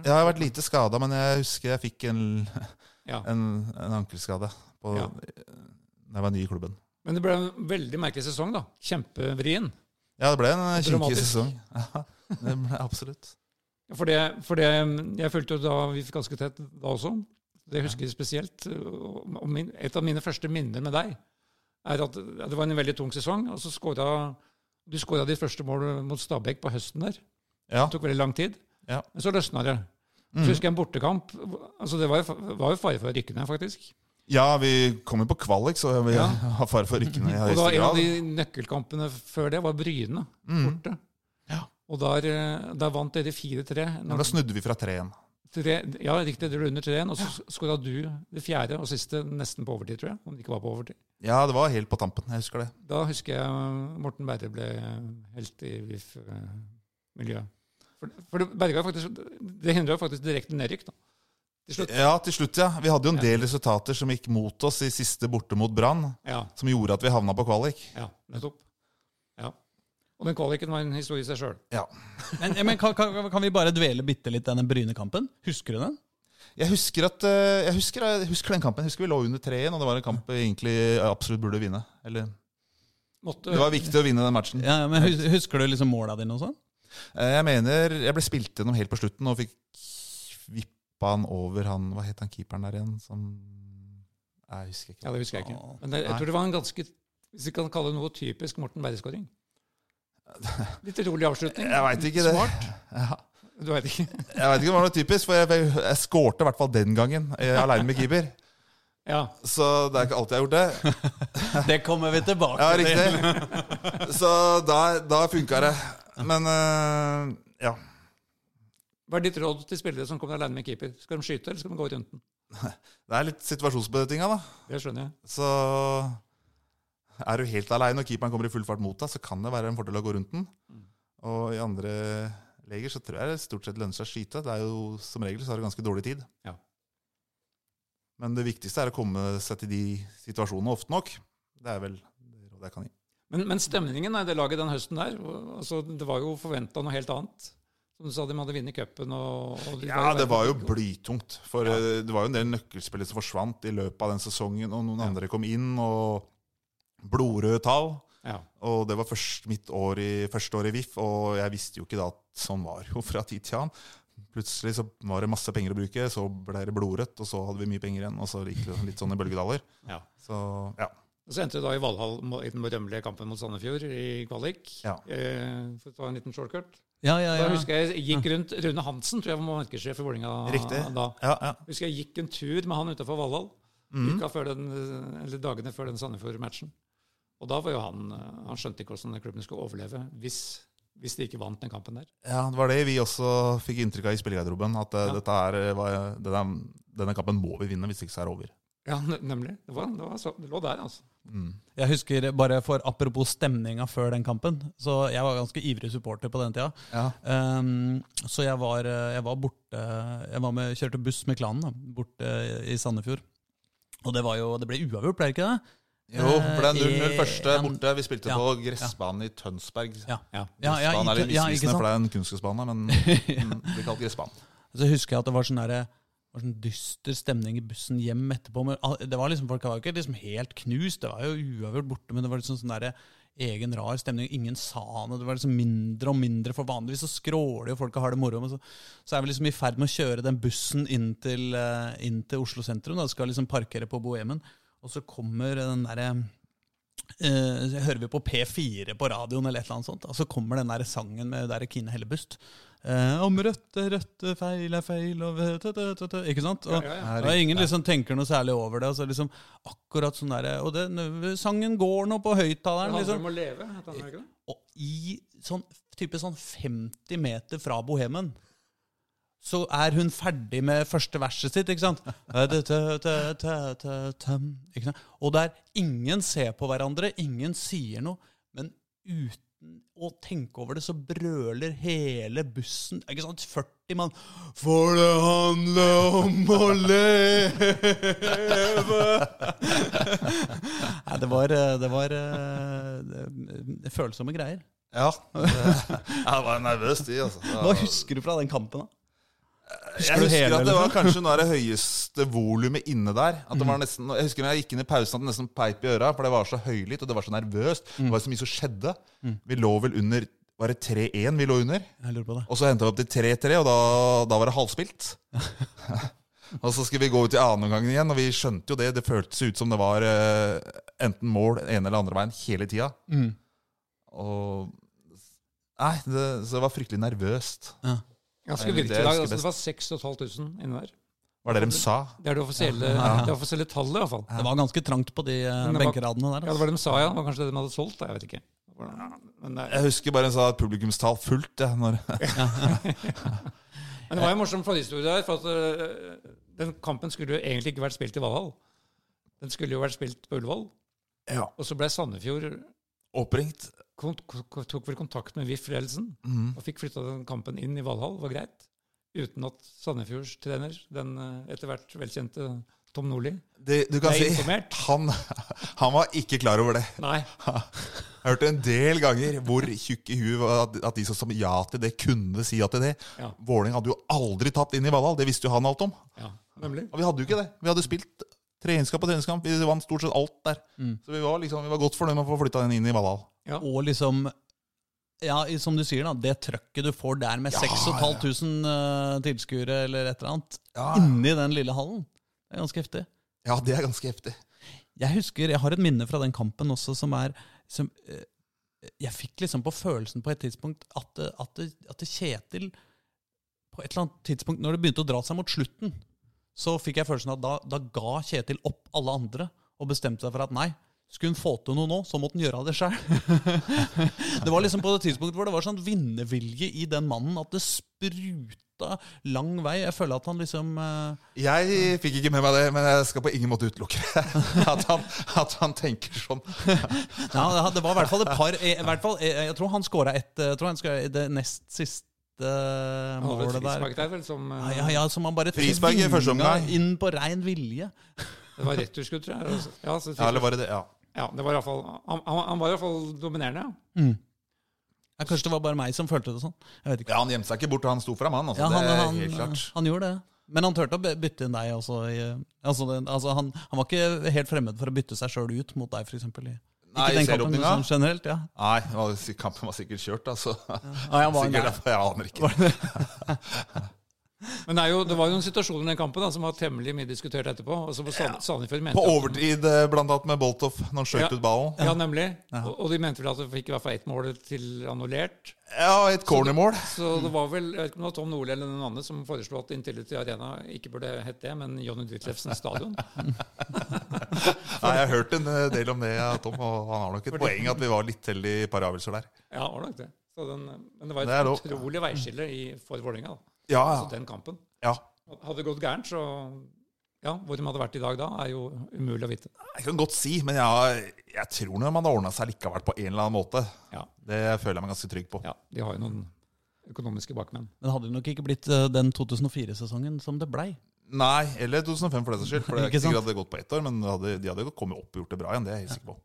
Jeg har vært lite skada, men jeg husker jeg fikk en, Ja. en, en ankelskade på, Ja. da jeg var ny i klubben. Men det ble en veldig merkelig sesong, da. Kjempevrien. Ja, det ble en kinkig sesong. Ja, det ble absolutt. For det, for det Jeg følte jo da vi fikk ganske tett da også. Det husker jeg spesielt. Og min, et av mine første minner med deg er at det var en veldig tung sesong. og så skåra Du skåra ditt første mål mot Stabæk på høsten der. Ja. Det tok veldig lang tid. Ja. Men så løsna det. Så Mm. husker jeg en bortekamp. altså Det var jo, var jo fare for å rykke ned, faktisk. ja, vi kom jo på kvalik, så vi Ja. har fare for rykkene i Og da En av de nøkkelkampene før det var Bryne Mm. borte. Ja. Og der, eh, der vant dere 4-3. Men da snudde vi fra treen. Tre, ja, riktig. Dere lå under 3-1, og så skåra du det fjerde og siste nesten på overtid, tror jeg. Om det ikke var på overtid. Ja, det var helt på tampen. Jeg husker det. Da husker jeg uh, Morten Berre ble helt i VIF-miljøet. For, for det faktisk Det hindra faktisk direkte nedrykk, da. Til slutt. Ja, til slutt, ja. Vi hadde jo en Ja. del resultater som gikk mot oss i siste borte mot Brann, Ja, som gjorde at vi havna på kvalik. ja, nettopp. Ja. Og den kvaliken var en historie i seg sjøl. Ja. Men, men kan, kan, kan vi bare dvele bitte litt denne Bryne-kampen? Husker du den? Jeg husker, at, eh, jeg, husker, jeg husker den kampen. Jeg husker vi lå under 3-1, og det var en kamp vi egentlig absolutt burde vinne. Eller, Måtte, det var viktig å vinne den matchen. Ja, men Husker du liksom måla dine og sånn? Eh, Jeg mener jeg ble spilt gjennom helt på slutten og fikk vippa han over han Hva het han keeperen der igjen? Som Jeg husker ikke. Ja, det husker jeg ikke. Men jeg, jeg tror det var en ganske Hvis vi kan kalle det noe typisk Morten Berre-skåring. Litt rolig avslutning. Jeg veit ikke det. Smart. Ja. Du veit ikke. Jeg vet ikke om det var noe typisk, for jeg, jeg skårte i hvert fall den gangen eh, aleine med keeper. Ja. Så det er ikke alltid jeg har gjort det. Det kommer vi tilbake Ja, til. riktig. Så da, da funka det. Men uh, ja. Hva er ditt råd til spillere som kommer alene med keeper? Skal de skyte, eller skal de gå rundt den? Det er litt situasjonsbetinga, da. Det skjønner jeg. Så er du helt aleine og keeperen kommer i full fart mot deg, så kan det være en fordel å gå rundt den. Og i andre leger så tror jeg det stort sett lønner seg å skyte. Det er jo Som regel så har du ganske dårlig tid. Ja. Men det viktigste er å komme seg til de situasjonene ofte nok. Det er vel det rådet jeg kan gi. Men, men stemningen i det laget den høsten der, altså, det var jo forventa noe helt annet. Som du sa, de hadde vunnet cupen og, og de Ja, det var jo blytungt. For ja. det var jo en del nøkkelspillere som forsvant i løpet av den sesongen, og noen Ja. andre kom inn, og blodrøde tall. Ja. Og det var først mitt år i, første år i VIF, og jeg visste jo ikke da at sånn var jo fra tid til annen. Plutselig så var det masse penger å bruke, så ble det blodrødt, og så hadde vi mye penger igjen, og så gikk det litt sånn i bølgedaler. Ja. Så ja. Og så endte det da i Valhall i den berømmelige kampen mot Sandefjord i kvalik. Ja. Eh, for å ta en liten shortcut. Ja, ja, Da husker jeg jeg gikk rundt Rune Hansen, tror jeg var markedssjef i Riktig. da. Ja, ja. Husker jeg gikk en tur med han utafor Valhall mm. uka før den, eller dagene før den Sandefjord-matchen. Og da var jo han eh, Han skjønte ikke hvordan klubben skulle overleve hvis, hvis de ikke vant den kampen der. ja, det var det vi også fikk inntrykk av i spillergarderoben. At eh, Ja. er, eh, var, denne, denne kampen må vi vinne, hvis ikke så er det over. Ja, nemlig. Det, var, det, var så, det lå der, altså. Mm. Jeg husker bare for Apropos stemninga før den kampen. Så Jeg var ganske ivrig supporter på den tida. Ja. Um, så jeg var, eh, jeg var borte Jeg var med, kjørte buss med klanen da, borte i Sandefjord. Og det var jo, det ble uavgjort, ble det ikke det? Jo, for det er 0-0 Eh, første borte. Vi spilte ja, på gressbanen i Tønsberg. Ja. Ja. Ja, ja, Gressbanen er litt ja, misvisende, for det er en kunstgressbane, men mm, det blir kalt gressbanen. Så husker jeg at det var sånn der, var sånn dyster stemning i bussen hjem etterpå. Men det var liksom, folk var jo ikke liksom helt knust, det var jo uavgjort borte, men det var liksom sånn der, egen rar stemning. Ingen sa noe. Det var liksom mindre og mindre, for vanligvis så skråler jo folk og har det moro. Men så, så er vi liksom i ferd med å kjøre den bussen inn til, eh, inn til Oslo sentrum. Da. Skal liksom parkere på Bohemen. Og så kommer den derre eh, hører vi på P4 på radioen, eller et eller annet sånt, og så kommer den der sangen med der Kine Hellebust. Eh, om Rødt Rødt feil er feil og tøt, tøt, tøt, tøt, Ikke sant? Og, Ja, ja, ja. og ingen liksom tenker noe særlig over det. Altså liksom akkurat sånn der, og det, sangen går nå på Det handler Liksom. om å leve, ikke det? Og i sånn, type sånn 50 meter fra Bohemen så er hun ferdig med første verset sitt, ikke sant? Ikke sant? Og der ingen ser på hverandre, ingen sier noe, men uten å tenke over det, så brøler hele bussen ikke sant? 40 mann For det handler om å leve Nei, det var, eh, det var eh, det- følsomme greier. Ja. Det, jeg var nervøs, de, altså. Hva husker du fra den kampen? da? Jeg husker at det var kanskje noe av det høyeste volumet inne der. At det var nesten, jeg husker når jeg gikk inn i pausen at det nesten peip i øra, for det var så høylytt og det var så nervøst. Det var så mye som skjedde. Vi lå vel under Var det 3-1 vi lå under? Jeg lurer på det. Og så henta vi opp til 3-3, og da, da var det halvspilt. og så skulle vi gå ut i annenomgangen igjen, og vi skjønte jo det. Det føltes ut som det var uh, enten mål ene eller andre veien hele tida. Mm. Og Nei, det, så det var fryktelig nervøst. Ganske vilt i dag. Altså, det var 6500 inne der. Var det de sa? Det er det offisielle, det offisielle tallet, i hvert fall. Det var ganske trangt på de eh, benkeradene der. Ja, det Altså. var det de sa, ja. Det var kanskje det de hadde solgt, da. Jeg vet ikke. Men det, Jeg husker bare hun sa at publikumstall fullt. jeg. når, men det var jo morsom forhistorie der. For at øh, den kampen skulle jo egentlig ikke vært spilt i Valhall. Den skulle jo vært spilt på Ullevål. ja. Og så ble Sandefjord Oppringt. Tok vel kontakt med VIF-ledelsen mm. og fikk flytta den kampen inn i Valhall. Var greit. Uten at Sandefjords trener, den øh, etter hvert velkjente Tom Nordli, Det, du kan ble si han, han var ikke klar over det. Nei. Jeg hørte en del ganger hvor tjukk i huet at, de som sa ja til det, kunne si ja til det. Ja. Våling hadde jo aldri tatt inn i Valhall. Det visste jo han alt om. Ja, nemlig. Og vi hadde jo ikke det. Vi hadde spilt treningskamp på treningskamp. Vi vant stort sett alt der. Så vi var, liksom, vi var godt fornøyd med å få flytta den inn i Valhall. Ja. Og liksom ja, som du sier, da, det trøkket du får der med Ja, 6500 uh, tilskuere eller et eller annet Ja. inni den lille hallen, det er ganske heftig. Ja, det er ganske heftig. Jeg husker, jeg har et minne fra den kampen også som er som, eh, Jeg fikk liksom på følelsen på et tidspunkt at, det- at, at Kjetil På et eller annet tidspunkt når det begynte å dra seg mot slutten, så fikk jeg følelsen av at da, da ga Kjetil opp alle andre og bestemte seg for at nei, skulle hun få til noe nå, så måtte hun gjøre det sjøl. det var liksom på det tidspunktet hvor det var sånn vinnervilje i den mannen at det spruta lang vei. Jeg føler at han liksom uh, Jeg fikk ikke med meg det, men jeg skal på ingen måte utelukke det. At han, at han tenker sånn. Ja, det- var i hvert fall et par i hvert fall, Jeg jeg tror han skåra ett Jeg tror han skåra i det nest siste målet der. frispark der, vel, som eh, Ja, ja, ja, som han bare tvinga inn på rein vilje. Det var returskudd, tror jeg. Ja, så Ja, eller var det det? Ja. Ja, det var i hvert fall, han, han, var i hvert fall dominerende. ja. Mm. Ja, kanskje det var bare meg som følte det sånn. Jeg vet ikke. ja, Han gjemte seg ikke bort, han sto fram, han. Altså, Ja, han, det er han, helt klart. han gjorde det. Men han turte å bytte inn deg også. I, altså, det, altså han, han var ikke helt fremmed for å bytte seg sjøl ut mot deg, f.eks. Ikke Nei, den kampen, serieåpninga? sånn generelt. ja. Nei, var, kampen var sikkert kjørt, altså. Nei, han var Sikkert derfor, jeg aner ikke. Men det, er jo, det var jo noen situasjoner i den kampen da, som var temmelig mye diskutert etterpå. Altså på Sand- ja. mente På overtid, eh, blant annet med Boltoff, når han skjøt Ja. ut ballen. Ja, nemlig. Og, og de mente vel at de fikk i hvert fall ett mål til annullert. Ja, et cornermål. Så det var vel jeg vet ikke om det var Tom Nordli eller noen andre som foreslo at Intility Arena ikke burde hett det, men Johnny Ditlevsen stadion. Nei, Jeg har hørt en eh, del om det, ja, Tom, og han har nok et poeng at vi var litt heldige i et par avgjørelser der. Ja, det var nok det. Så den, men det var et det utrolig veiskille i, for Vålerenga. Da. Ja, Altså den kampen. ja. Hadde det gått gærent, så ja, hvor de hadde vært i dag da, er jo umulig å vite. Jeg kan godt si, men jeg, jeg tror man hadde ordna seg likevel på en eller annen måte. Ja, Det føler jeg meg ganske trygg på. ja De har jo noen økonomiske bakmenn. Men hadde det nok ikke blitt eh, den 2004-sesongen som det blei. Nei, eller 2005 for den saks skyld. For det er Ikke ikke sikkert at det hadde gått på ett år, men de hadde, de hadde kommet opp og gjort det bra igjen. Det er jeg sikker på.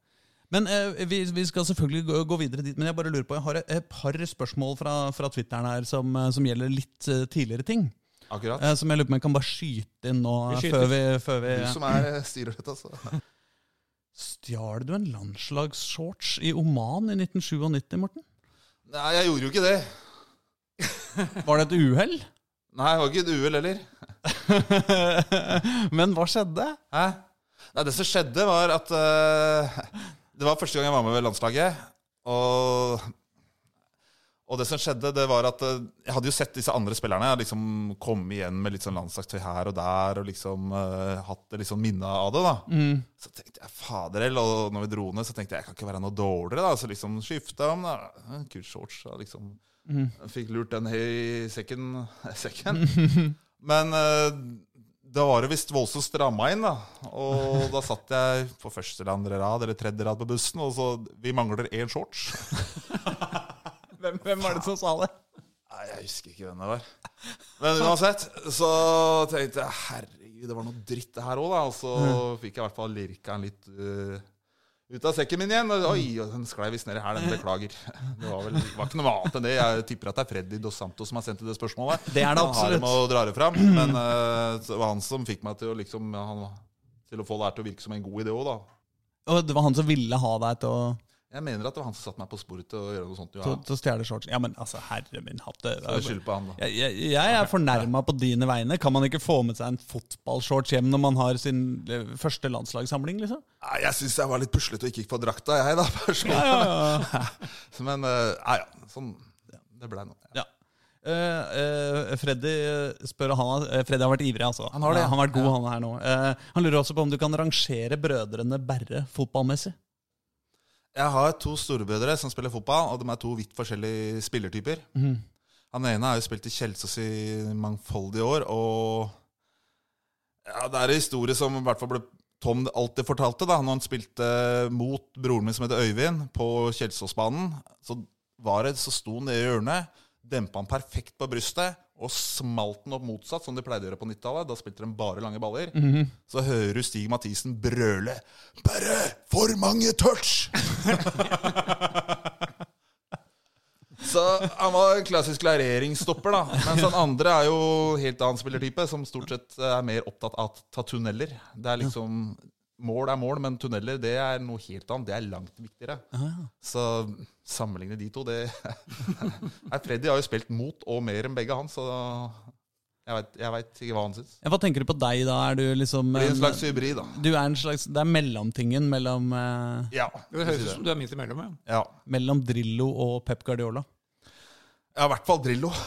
Men eh, vi, vi skal selvfølgelig gå, gå videre dit. Men jeg bare lurer på, jeg har et, et par spørsmål fra, fra Twitteren her som, eh, som gjelder litt uh, tidligere ting. Akkurat. Eh, som jeg lurer på om jeg kan bare skyte inn nå Vi før vi, før vi Du som er eh, styrer dette, altså. Stjal du en landslagsshorts i Oman i 1997, Morten? Nei, jeg gjorde jo ikke det. Var det et uhell? Nei, det var ikke et uhell heller. Men hva skjedde? Hæ? Nei, det som skjedde, var at Det var første gang jeg var med ved landslaget. Og, og det som skjedde, det var at eh, jeg hadde jo sett disse andre spillerne liksom komme igjen med litt sånn landslagstøy her og der, og liksom uh, hatt det liksom minne av det. da. Mm. Så tenkte jeg faderell, og når vi dro ned, så tenkte jeg jeg kan ikke være noe dårligere. da, Så liksom skifta om. da, kult Kul shorts. da, liksom. Fikk lurt den i sekken. sekken. Men eh, da var det visst voldsomt stramma inn, da. Og da satt jeg på første eller andre rad eller tredje rad på bussen, og så Vi mangler én shorts. Hvem, hvem var det som sa det? Nei, Jeg husker ikke hvem det var. Men uansett, så tenkte jeg herregud, det var noe dritt det her òg, da. Og så fikk jeg i hvert fall lirka den litt eh, ut av sekken min igjen. Oi, den sklei visst nedi her. Den beklager. Det var vel var ikke noe annet enn det. Jeg tipper at det er Freddy Dos Santos som har sendt det spørsmålet. Det er det absolutt. Han har med å dra det fram. Men uh, det var han som fikk meg til å liksom han, til å få det her til å virke som en god idé òg, da. Og det var han som ville ha deg til å, Jeg mener at det var han som satte meg på sporet til å gjøre noe sånt. til, Ja. til å stjele shortsen. Ja, men altså, herre min hatt skyld på han, da. Jeg, jeg, jeg er fornærma på dine vegne. Kan man ikke få med seg en fotballshorts hjem når man har sin eh, første landslagssamling? liksom? Nei, Jeg syns jeg var litt puslete og ikke gikk på drakta, jeg, da. personlig. Ja, ja, ja. Men ja, nei, ja, sånn det blei nå. ja. Uh, uh, Freddy eh, spør han, uh, eh, Freddy har vært ivrig, altså. Han har det, Ja, han har vært god, han her nå. Eh, han lurer også på om du kan rangere brødrene Berre fotballmessig. Jeg har to storebrødre som spiller fotball, og de er to vidt forskjellige spillertyper. Han ene har jo spilt i Kjelsås i mangfoldige år, og ja, det er en historie som i hvert fall ble Tom alltid fortalte, da når han spilte mot broren min som heter Øyvind, på Kjelsåsbanen. Så var det, så sto han nede i hjørnet, dempa han perfekt på brystet og smalt den opp motsatt, som de pleide å gjøre på 90-tallet. Da spilte de bare lange baller. Så hører du Stig Mathisen brøle 'Bare for mange touch!' Så han var en klassisk klareringsstopper, da. Mens han andre er jo helt annen spillertype, som stort sett er mer opptatt av å ta tunneler. Det er liksom Mål er mål, men tunneler det er noe helt annet. Det er langt viktigere. Så sammenligne de to, det Freddy har jo spilt mot og mer enn begge han, så jeg vet, ikke hva han syns. Ja, hva tenker du på deg, da? Er du liksom Blir en en- slags hybrid, da. Du er en slags, Det er mellomtingen mellom, uh, Ja. Det høres ut som du er midt imellom. Ja. ja. mellom Drillo og Pep Guardiola. Ja, i hvert fall Drillo.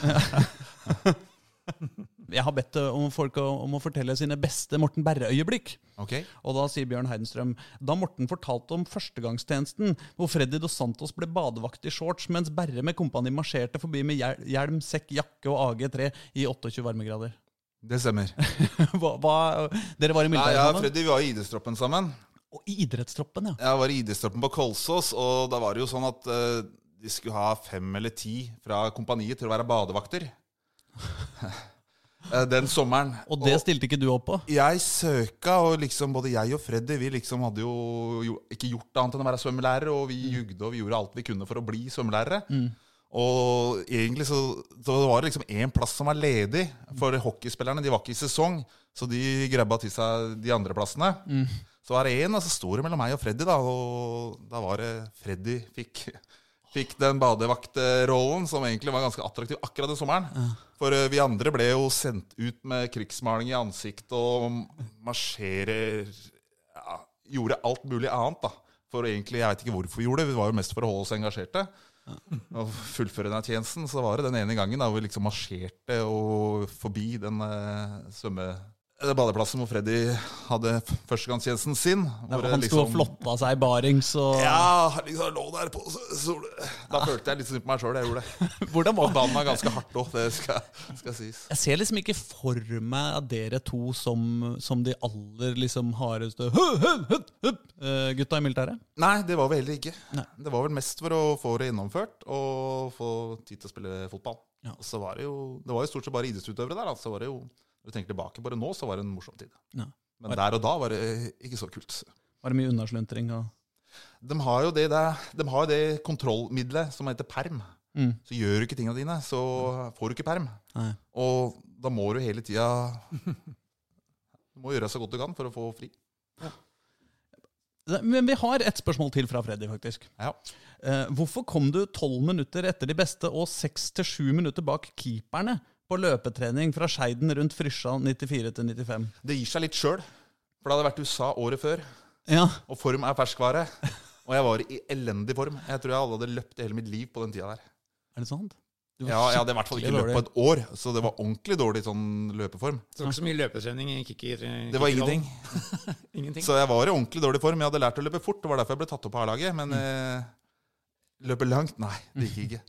Jeg har bedt eh, om folk om å fortelle sine beste Morten Berre-øyeblikk. Ok. Og da sier Bjørn Heidenstrøm Da Morten fortalte om førstegangstjenesten, hvor Freddy Dos Santos ble badevakt i shorts, mens Berre med kompani marsjerte forbi med hjelm, sekk, jakke og AG3 i 28 varmegrader. Det stemmer. hva, hva, dere var i militæret sammen? ja. Freddy, vi var i idrettstroppen sammen. Og i idrettstroppen, ja. Jeg var i idrettstroppen på Kolsås, og da var det jo sånn at uh, de skulle ha fem eller ti fra kompaniet til å være badevakter. Eh, Den sommeren. Og det stilte ikke du opp på? Jeg søka, og liksom både jeg og Freddy vi liksom hadde jo, ikke gjort annet enn å være svømmelærere, og vi jugde og vi gjorde alt vi kunne for å bli svømmelærere. Og egentlig så, så var det liksom én plass som var ledig for hockeyspillerne. De var ikke i sesong, så de grabba til seg de andre plassene. Så var det én, og så sto det mellom meg og Freddy, da. Og da var det Freddy fikk, fikk den badevaktrollen, som egentlig var ganske attraktiv akkurat den sommeren. For eh, vi andre ble jo sendt ut med krigsmaling i ansiktet og marsjere ja, Gjorde alt mulig annet, da. For egentlig, jeg vet ikke hvorfor vi gjorde det. vi var jo mest for å holde oss engasjerte. Og fullføre den tjenesten, så var det den ene gangen da vi liksom marsjerte og forbi den uh, svømme... badeplassen hvor Freddy hadde førstegangstjenesten sin. hvor ja, Han sto og liksom- flotta seg i barings og Ja, liksom lå der på sol... Da følte jeg litt synd på meg sjøl. Jeg gjorde det. Hvordan var banna ganske hardt òg, det skal, skal sies. Jeg ser liksom ikke for meg at dere to som, som de aller liksom hardeste eh, gutta i militæret. Nei, det var vi heller ikke. Nei. Det var vel mest for å få det gjennomført og få tid til å spille fotball. Ja. Så var det jo Det var jo stort sett bare idrettsutøvere der. Da. Så var det jo, Når du tenker tilbake på det nå, så var det en morsom tid. Ja. Men der og da var det ikke så kult. Var det mye unnaslentring? Og... De har jo det, der, de har det kontrollmiddelet som heter perm. Mm. Så gjør du ikke tingene dine, så får du ikke perm. Nei. Og da må du hele tida Du må gjøre så godt du kan for å få fri. Men vi har et spørsmål til fra Freddy, faktisk. Ja. Eh, hvorfor kom du tolv minutter etter de beste og seks til sju minutter bak keeperne på løpetrening fra Skeiden rundt Frysja 94 til 95? Det gir seg litt sjøl. For det hadde vært USA året før, Ja, og form er ferskvare. Og jeg var i elendig form. Jeg tror jeg alle hadde løpt i hele mitt liv på den tida der. er det sant? Ja, Jeg hadde i hvert fall ikke løpt på et år, så det var ordentlig dårlig sånn løpeform. Det var ikke så mye løpetrening i kicker. Det var ingenting. Ingenting. Så jeg var i ordentlig dårlig form. Jeg hadde lært å løpe fort, det var derfor jeg ble tatt opp på A-laget. Men eh, løpe langt? Nei, det gikk ikke.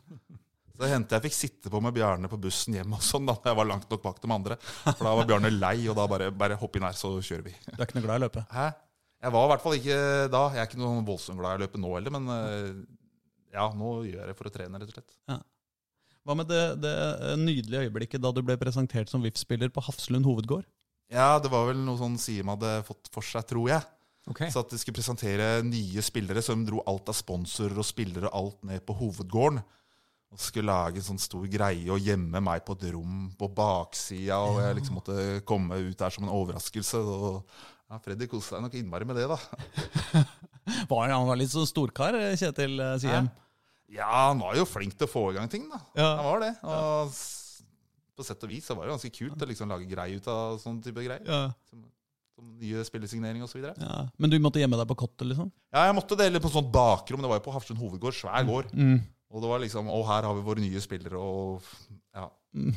Så hendte jeg fikk sitte på med Bjarne på bussen hjem og sånn da jeg var langt nok bak de andre. For da var Bjarne lei, og da bare, bare hopp inn her, så kjører vi. Du er ikke noe glad i å løpe? Hæ? Jeg var i hvert fall ikke da. Jeg er ikke noe voldsomt glad i å løpe nå heller, men eh, ja, nå gjør jeg det for å trene, rett og slett. Hva med det, det nydelige øyeblikket da du ble presentert som VIF-spiller på Hafslund hovedgård? Ja, det var vel noe sånn Siem hadde fått for seg, tror jeg. Okay. Så at de skulle presentere nye spillere, som dro alt av sponsorer og spillere og alt ned på hovedgården. Og skulle lage en sånn stor greie og gjemme meg på et rom på baksida. Og jeg liksom måtte komme ut der som en overraskelse. Og ja, Freddy koste seg nok innmari med det, da. Var, han var litt sånn storkar, Kjetil eh, Siem. Ja, han var jo flink til å få i gang ting, da. Ja. Han var det. Og ja. på sett og vis så var det ganske kult å liksom lage greie ut av sånn type greier. Ja. Nye spillesignering osv. Ja. Men du måtte gjemme deg på kottet, liksom? ja, jeg måtte det, eller på sånt bakrom. Det var jo på Hafslund hovedgård. Svær gård. Mm. Og det var liksom Å, her har vi våre nye spillere, og Ja. Mm.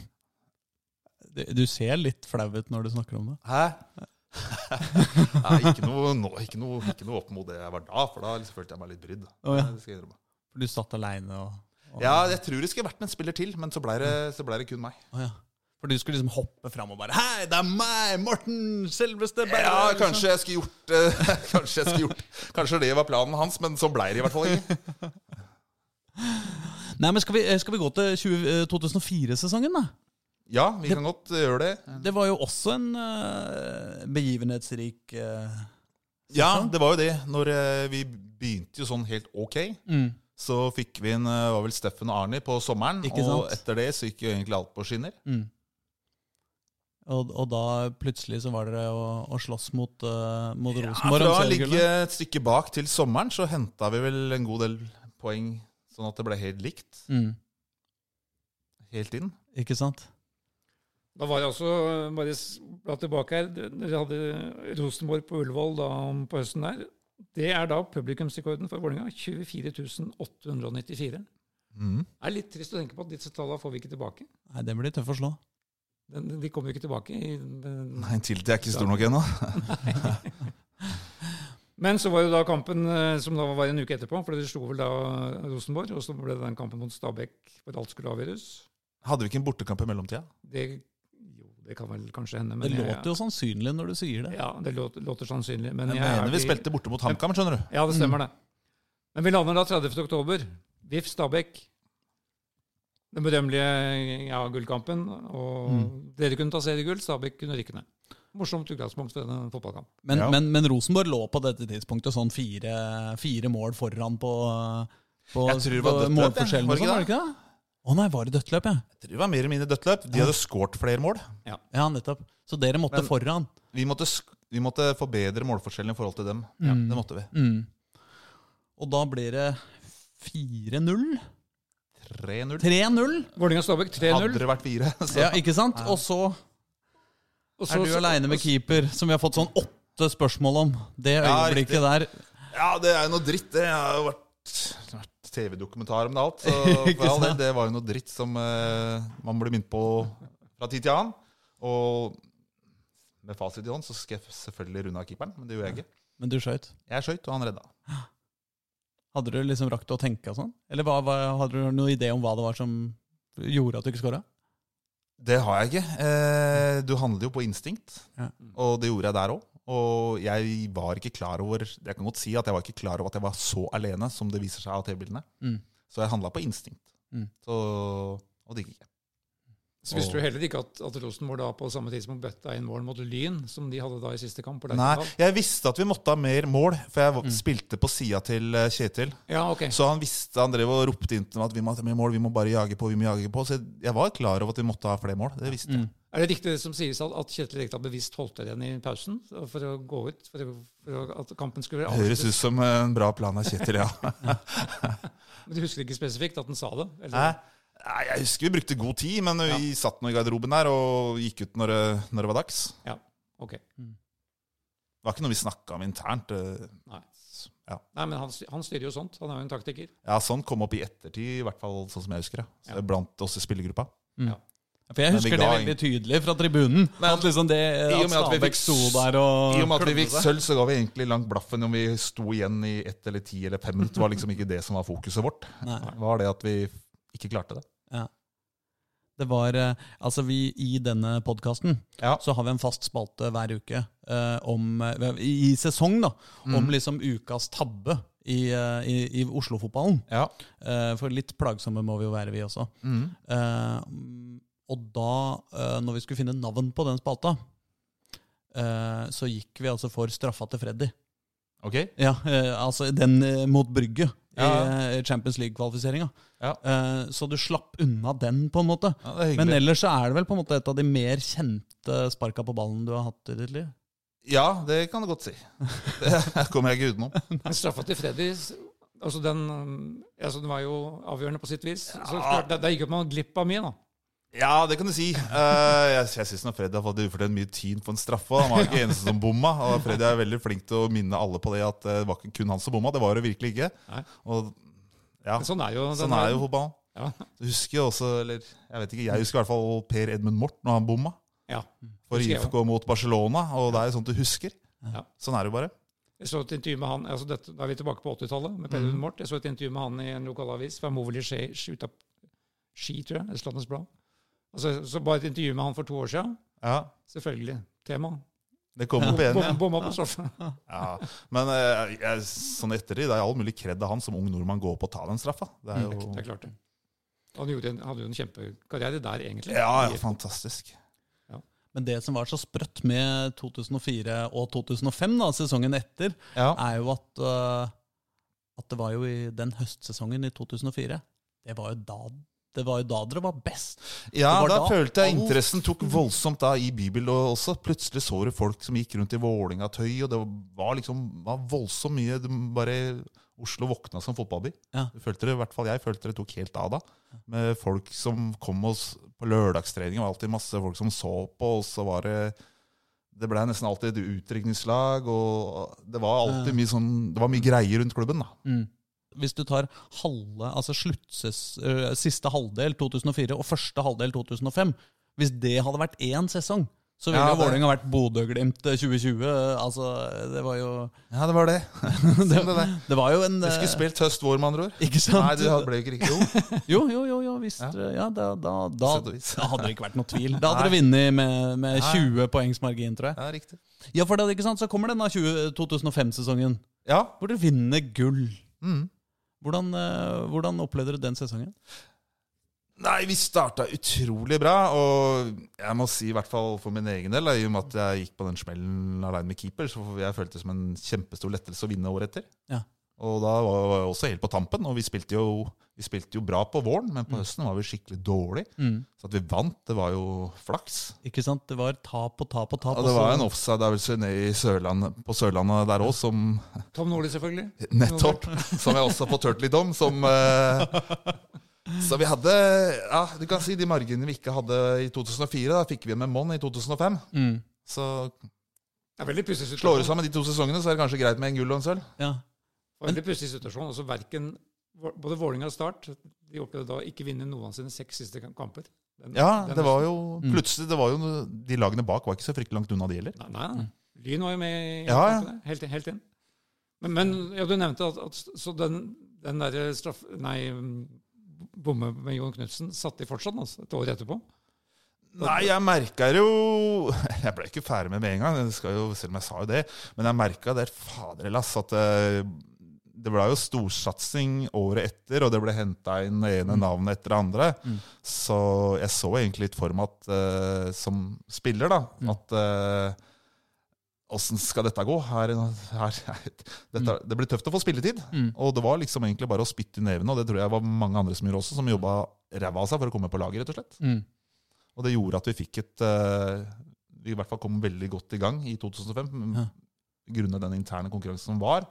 Du ser litt flau ut når du snakker om det. Hæ? Nei, ikke noe, no, ikke, noe, ikke noe opp mot det jeg var da, for da liksom følte jeg meg litt brydd. Oh, ja. For du satt aleine og, og Ja, jeg tror det skulle vært med en spiller til, men så ble det, så ble det kun meg. Oh, ja. For du skulle liksom hoppe fram og bare Hei, det er meg, Morten! Selveste Berre! Ja, kanskje jeg skulle gjort uh, Kanskje jeg skulle gjort Kanskje det var planen hans, men så ble det i hvert fall ikke. Nei, men Skal vi, eh, skal vi gå til 20, eh, 2004-sesongen, da? Ja, vi kan godt gjøre det. Det var jo også en uh, begivenhetsrik eh, Ja, det var jo det. Når uh, vi begynte jo sånn helt ok, Mm. så fikk vi inn eh, var vel Steffen og Arnie på sommeren. Og etter det så gikk jo egentlig alt på skinner. Mm. Og, og da plutselig så var dere å, å slåss mot, uh, mot Ja, Rosenborg. fra om å ligge et stykke bak til sommeren, så henta vi vel en god del poeng, sånn at det ble helt likt. Mm. Helt inn. Ikke sant? Da var det altså, bare bla tilbake her, dere hadde Rosenborg på Ullevål da på høsten der. Det er da publikumsrekorden for Vålerenga. 24 894. Mm. Det er litt trist å tenke på at disse tallene får vi ikke tilbake. Nei, det blir tøff å slå. Den, de kommer jo ikke tilbake. i- Nei, Tilty er ikke stor nok ennå. Men så var jo da kampen eh, som da var en uke etterpå, for det slo vel da Rosenborg, og så ble det den kampen mot Stabæk hvor alt skulle avgjøres. Hadde vi ikke en bortekamp i mellomtida? Det, jo, det kan vel kanskje hende. Det jeg- låter jo sannsynlig når du sier det. Ja, det låter, låter sannsynlig. Men Jeg jeg er mener vi ikke- spilte borte mot HamKam, skjønner du. Ja, det stemmer det. Men vi lander da 30. oktober. VIF Stabæk. Den berømmelige ja, gullkampen. Og dere kunne ta seriegull, Stabæk kunne rykke ned. Morsomt utgangspunkt for en fotballkamp. Men, Ja. men, men Rosenborg lå på dette tidspunktet sånn fire, fire mål foran på, på, Jeg tror det var på målforskjellen. ja. sånn, Var det ikke det? Å nei, var det dødtløp, ja? Jeg tror det var mer eller mindre dødtløp. De hadde skåret flere mål. Ja, nettopp. Så dere måtte Men- foran. Vi måtte, sk- vi måtte forbedre målforskjellen i forhold til dem. Ja, Mm. Det måtte vi. Mm. Og da blir det 4-0? 3-0. 3-0? Vålerenga-Stabæk Hadde 3-0. Hadde det vært 4. så Ja, ikke sant? Og så er du aleine med keeper, som vi har fått sånn åtte spørsmål om. Det øyeblikket ja, der. Ja, det er jo noe dritt. Det har jo vært, vært TV-dokumentar om det alt. Så for all del, det var jo noe dritt som uh, man blir minnet på fra tid til annen. Og med fasit i hånd så skal jeg selvfølgelig runde av keeperen, men det gjorde jeg ikke. Men du skøyt. Jeg skøyt, og han redda. Hadde du liksom rakt å tenke og sånn? Eller hva, hva, hadde du noen idé om hva det var som gjorde at du ikke skåra? Det har jeg ikke. Eh, du handler jo på instinkt, Ja. og det gjorde jeg der òg. Og jeg var ikke klar over Jeg kan godt si at jeg var ikke klar over at jeg var så alene som det viser seg av TV-bildene. Mm. Så jeg handla på instinkt. Mm. Så, og det gikk ikke. Så visste du heller ikke at, at Rosenborg da på samme tidspunkt bøtta inn mål mot Lyn, som de hadde da i siste kamp? Nei, jeg visste at vi måtte ha mer mål, for jeg Mm. spilte på sida til eh, Kjetil. Ja, ok. Så han visste, han drev og ropte inn til meg at vi må ha mer mål, vi må bare jage på. vi må jage på. Så jeg, jeg var klar over at vi måtte ha flere mål. Det visste jeg. Mm. Er det riktig det som sies at, at Kjetil Rekdal bevisst holdt dere igjen i pausen for å gå ut? For, å, for at kampen skulle Det høres ut som en bra plan av Kjetil, ja. Men du husker ikke spesifikt at han sa det? Eller? Hæ? Nei, jeg husker vi brukte god tid, men vi satt nå i garderoben der og gikk ut når det, når det var dags. Ja, ok. Det var ikke noe vi snakka om internt. eh, Nei. Ja. Nei, men han, han styrer jo sånt. Han er jo en taktiker. ja, Sånn kom opp i ettertid, i hvert fall sånn som jeg husker det. Så Ja. Blant oss i spillergruppa. For jeg husker det veldig tydelig fra tribunen. at liksom det, i og med at vi fikk- sto der og I og med at vi klødde fikk sølv, så ga vi egentlig langt blaffen om vi sto igjen i ett eller ti eller fem minutter. Det var liksom ikke det som var fokuset vårt. Nei. Det var det at vi ikke klarte det. Det var, eh, altså vi I denne podkasten Ja. så har vi en fast spalte hver uke eh, om, eh, i, sesong da, om liksom ukas tabbe i, eh, i, i Oslo-fotballen. Ja. Eh, for litt plagsomme må vi jo være, vi også. Eh, og da, når vi skulle finne navn på den spalta, så gikk vi altså for straffa til Freddy. Ok? Ja, altså den mot Brygge Ja. i Champions League-kvalifiseringa. Ja. Eh, så du slapp unna den, på en måte. Ja, Men ellers så er det vel på en måte et av de mer kjente sparka på ballen du har hatt i ditt liv? Ja, det kan du godt si. Det kommer jeg ikke utenom. Straffa til Freddy altså den, um, altså den var jo avgjørende på sitt vis. Så Ja. klart, der, der gikk man glipp av mye, da. Ja, det kan du si. Uh, jeg jeg syns Freddy har fått ufortjent mye tyn på en straffe. Han var ikke eneste som bomma. Og Freddy er veldig flink til å minne alle på det at det var ikke kun han som bomma. Det var det virkelig ikke. Og ja, Men sånn er jo sånn er jo fotballen. Ja. Du husker jo også, eller jeg vet ikke, jeg husker i hvert fall Per Edmund Mort når han bomma Ja. for IFK mot Barcelona. Og det er jo sånt du husker. Ja. Sånn er det jo bare. Jeg så et intervju med han, altså dette, Da er vi tilbake på 80-tallet, med Per Edmund Mort. Jeg så et intervju med han i en lokalavis fra Movili Ski, Ski, tror jeg. Østlandets Blad. Altså, så bare et intervju med han for to år siden. Ja, Selvfølgelig. Tema. Det kom opp igjen, ja. Bom, bomma på stoffet. ja. Men eh, jeg, sånn ettertid, det er all mulig kred av han som ung nordmann går opp og tar den straffa. Det er jo Det er klart det. Han en, hadde jo en kjempekarriere der, egentlig. Ja, ja, fantastisk. Men det som var så sprøtt med 2004 og 2005, da, sesongen etter, Ja. er jo at, uh, at det var jo i den høstsesongen i 2004 Det var jo da det var jo da dere var best. Ja, da da følte jeg interessen tok voldsomt da i bybildet også. Plutselig så du folk som gikk rundt i Vålinga-tøy, og det var liksom var voldsomt mye. Bare Oslo våkna som fotballby. Ja. Følte det, i hvert fall jeg følte det tok helt av da. Med folk som kom oss på lørdagstrening, var alltid masse folk som så på, og så var det det ble nesten alltid et utdrikningslag, og det var alltid mye sånn Det var mye greier rundt klubben, da. Mm. Hvis du tar halve, altså sluttses, uh, siste halvdel 2004 og første halvdel 2005, Hvis det hadde vært én sesong, så ville Ja, Vålerenga vært Bodø-Glimt 2020. Altså, det var jo Ja, det var det. Sånn det, det. Det var jo en Du skulle eh, spilt høst-vår, med andre ord. Ikke sant? Nei, det ble jo ikke riktig. Jo, Jo, jo, jo, hvis Ja. ja, da, da, da, da hadde det ikke vært noe tvil. Da hadde dere vunnet med, med 20 poengs margin, tror jeg. ja, riktig. Ja, for det, ikke sant? Så kommer denne 20 2005-sesongen, Ja. hvor dere vinner gull. Mm. Hvordan, eh, hvordan opplevde dere den sesongen? Nei, vi starta utrolig bra, og jeg må si, i hvert fall for min egen del, i og med at jeg gikk på den smellen alene med keeper, så jeg følte det som en kjempestor lettelse å vinne året etter. Ja. Og da var jeg også helt på tampen, og vi spilte jo, vi spilte jo bra på våren, men på høsten var vi skikkelig dårlig. Så at vi vant, det var jo flaks. Ikke sant? Det var tap og tap og tap. Ja, det var en offside-øvelse nede i på Sørlandet der òg, som Tom Nordli, selvfølgelig. Nettopp. Som jeg også har fått hørt litt om. Som, eh, så vi hadde Ja, du kan si de marginene vi ikke hadde i 2004, da fikk vi med Mon i 2005. Mm. Så Det er veldig slår du sammen de to sesongene, så er det kanskje greit med en gull og en sølv. Ja. Veldig pussig situasjon. Altså, verken, både Vålinga og Start de opplevde da ikke vinne noen av sine seks siste kamper. Den- Ja, den det var jo Mm. plutselig det var jo, De lagene bak var ikke så fryktelig langt unna, de heller. Nei, nei. Lyn var jo med i Ja, ja. Helt, helt inn. Men, men ja, du nevnte at, at så den, den derre straff... Nei, mm, bomme med Jon Knutsen satt de fortsatt altså, et år etterpå? Nei, jeg merka jo Jeg ble ikke ferdig med med en gang, skal jo, selv om jeg sa jo det. Men jeg merka det faderlass at det, ble jo storsatsing året etter, og det ble henta inn det ene navnet etter det andre. Mm. Så jeg så egentlig litt for meg at uh, som spiller, da, Mm. at uh, skal dette gå? Her, her, dette, det blir tøft å få spilletid. Mm. Og det var liksom egentlig bare å spytte i nevene, og det tror jeg var mange andre som gjorde også, som jobba ræva av seg for å komme på laget, rett og slett. Mm. Og det gjorde at vi fikk et uh, Vi i hvert fall kom veldig godt i gang i 2005. Ja. Grunnet den interne konkurransen som var.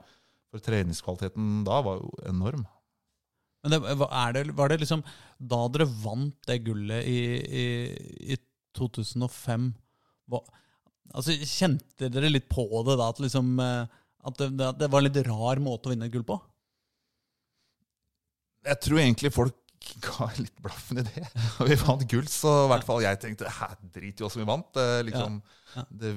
For treningskvaliteten da var jo enorm. Men det, er det, var det liksom da dere vant det gullet i, i, i 2005 var, altså, Kjente dere litt på det da? At, liksom, eh, at det, det- var en litt rar måte å vinne et gull på? Jeg tror egentlig folk ga litt blaffen i det. Vi vant gull, så i hvert fall jeg tenkte hæ, drit i oss som vi vant. Liksom, liksom, Ja. det,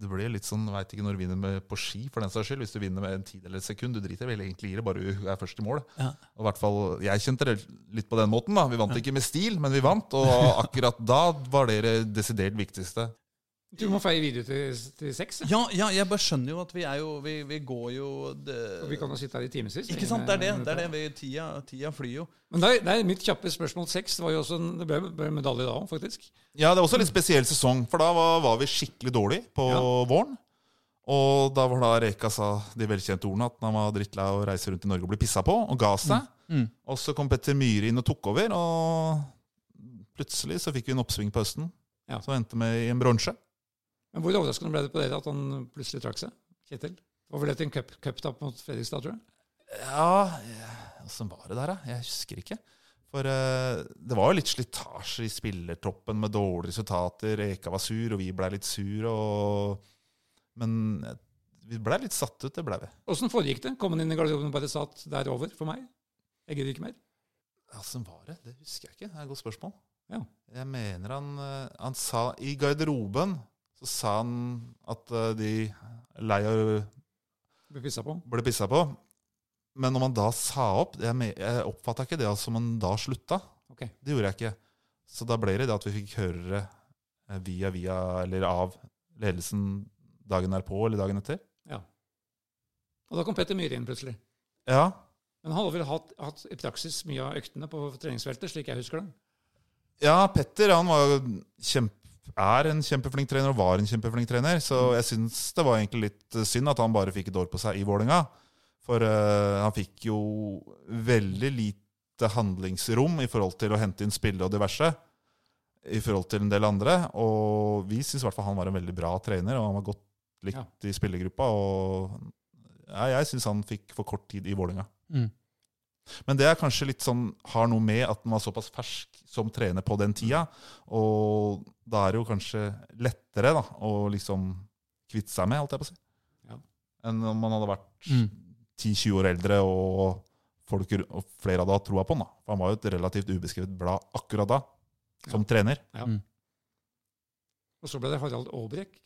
det blir litt sånn, veit ikke når du vinner med, på ski, for den saks skyld. Hvis du vinner med en tid eller et sekund, du driter vel egentlig i det, bare du er først i mål. Ja. Og i hvert fall, Jeg kjente det litt på den måten. da. Vi vant ikke med stil, men vi vant. Og akkurat da var det det desidert viktigste. Du må feie videre til, til seks. ja. Ja, jeg bare skjønner jo at vi er jo Vi, vi går jo det, Og vi kan jo sitte her i timevis. Ikke sant? Det er det. det, er det vi, tida, tida flyr jo. Men det er, det er mitt kjappe spørsmål seks. Det, var jo også en, det ble, ble medalje da òg, faktisk. Ja, det var også en litt spesiell sesong, for da var, var vi skikkelig dårlige på Ja. våren. Og da var da Reka sa de velkjente ordene at han var drittlei av å reise rundt i Norge og bli pissa på, og ga seg. Mm. Og så kom Petter Myhre inn og tok over, og plutselig så fikk vi en oppsving på høsten. Ja. Så endte vi i en bronse. Men hvor overraskende ble det på dere at han plutselig trakk seg? Kjetil? Det var vel etter en cup- mot Fredrikstad, tror jeg? Ja, åssen var det der, da? Jeg husker ikke. For uh, det var jo litt slitasje i spillertroppen med dårlige resultater. Eka var sur, og vi blei litt sur. Og... Men eh, vi blei litt satt ut, det blei vi. Åssen foregikk det? Kom han inn i garderoben og bare sa at det er over for meg? Jeg gidder ikke mer. Åssen var det? Det husker jeg ikke. Det er et godt spørsmål. Ja. Jeg mener han, eh, han sa I garderoben så sa han at eh, de lei av Ble pissa på. ble pissa på. Men når man da sa opp Jeg, jeg oppfatta ikke det som man da slutta. Okay. Det gjorde jeg ikke. Så da ble det det at vi fikk høre eh, via via eller av ledelsen dagen derpå eller dagen etter. Ja. Og da kom Petter Myhre inn plutselig. Ja, Men han har vel hatt, hatt i praksis mye av øktene på treningsfeltet, slik jeg husker det. ja Petter han var jo kjempe, er en kjempeflink trener og var en kjempeflink trener. Så jeg syns det var egentlig litt synd at han bare fikk et år på seg i Vålerenga. For uh, han fikk jo veldig lite handlingsrom i forhold til å hente inn spillere og diverse. I forhold til en del andre. Og vi syns i hvert fall han var en veldig bra trener, og han var godt likt Ja. i spillergruppa. Og ja, jeg syns han fikk for kort tid i Vålerenga. Mm. Men det er kanskje litt sånn, har noe med at den var såpass fersk som trener på den tida. Og da er det jo kanskje lettere da, å liksom kvitte seg med, holdt jeg på å si. Ja. Enn om man hadde vært Mm. 10-20 år eldre og, folk, og flere hadde hatt troa på han. da. For han var jo et relativt ubeskrevet blad akkurat da, som trener. Ja. Mm. Og så ble det Harald Aabrekk.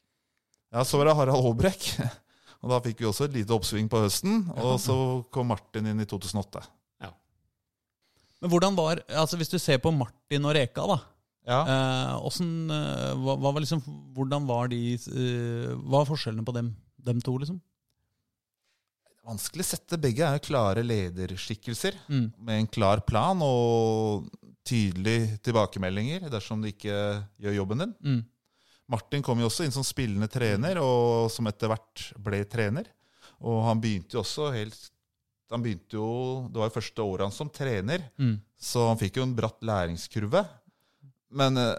Ja, så var det Harald Håbrekk. Og da fikk vi også et lite oppsving på høsten. Og så kom Martin inn i 2008. Men hvordan var altså Hvis du ser på Martin og Reka, da. Ja. Eh, hvordan, eh, hva, hva var liksom, hvordan var de eh, Hva var forskjellene på dem, dem to, liksom? Vanskelig å sette. Begge er jo klare lederskikkelser Mm. med en klar plan og tydelige tilbakemeldinger dersom de ikke gjør jobben din. Mm. Martin kom jo også inn som spillende trener, og som etter hvert ble trener. Og han begynte jo også helt han begynte jo, Det var jo første året hans som trener, Mm. så han fikk jo en bratt læringskurve. Men uh,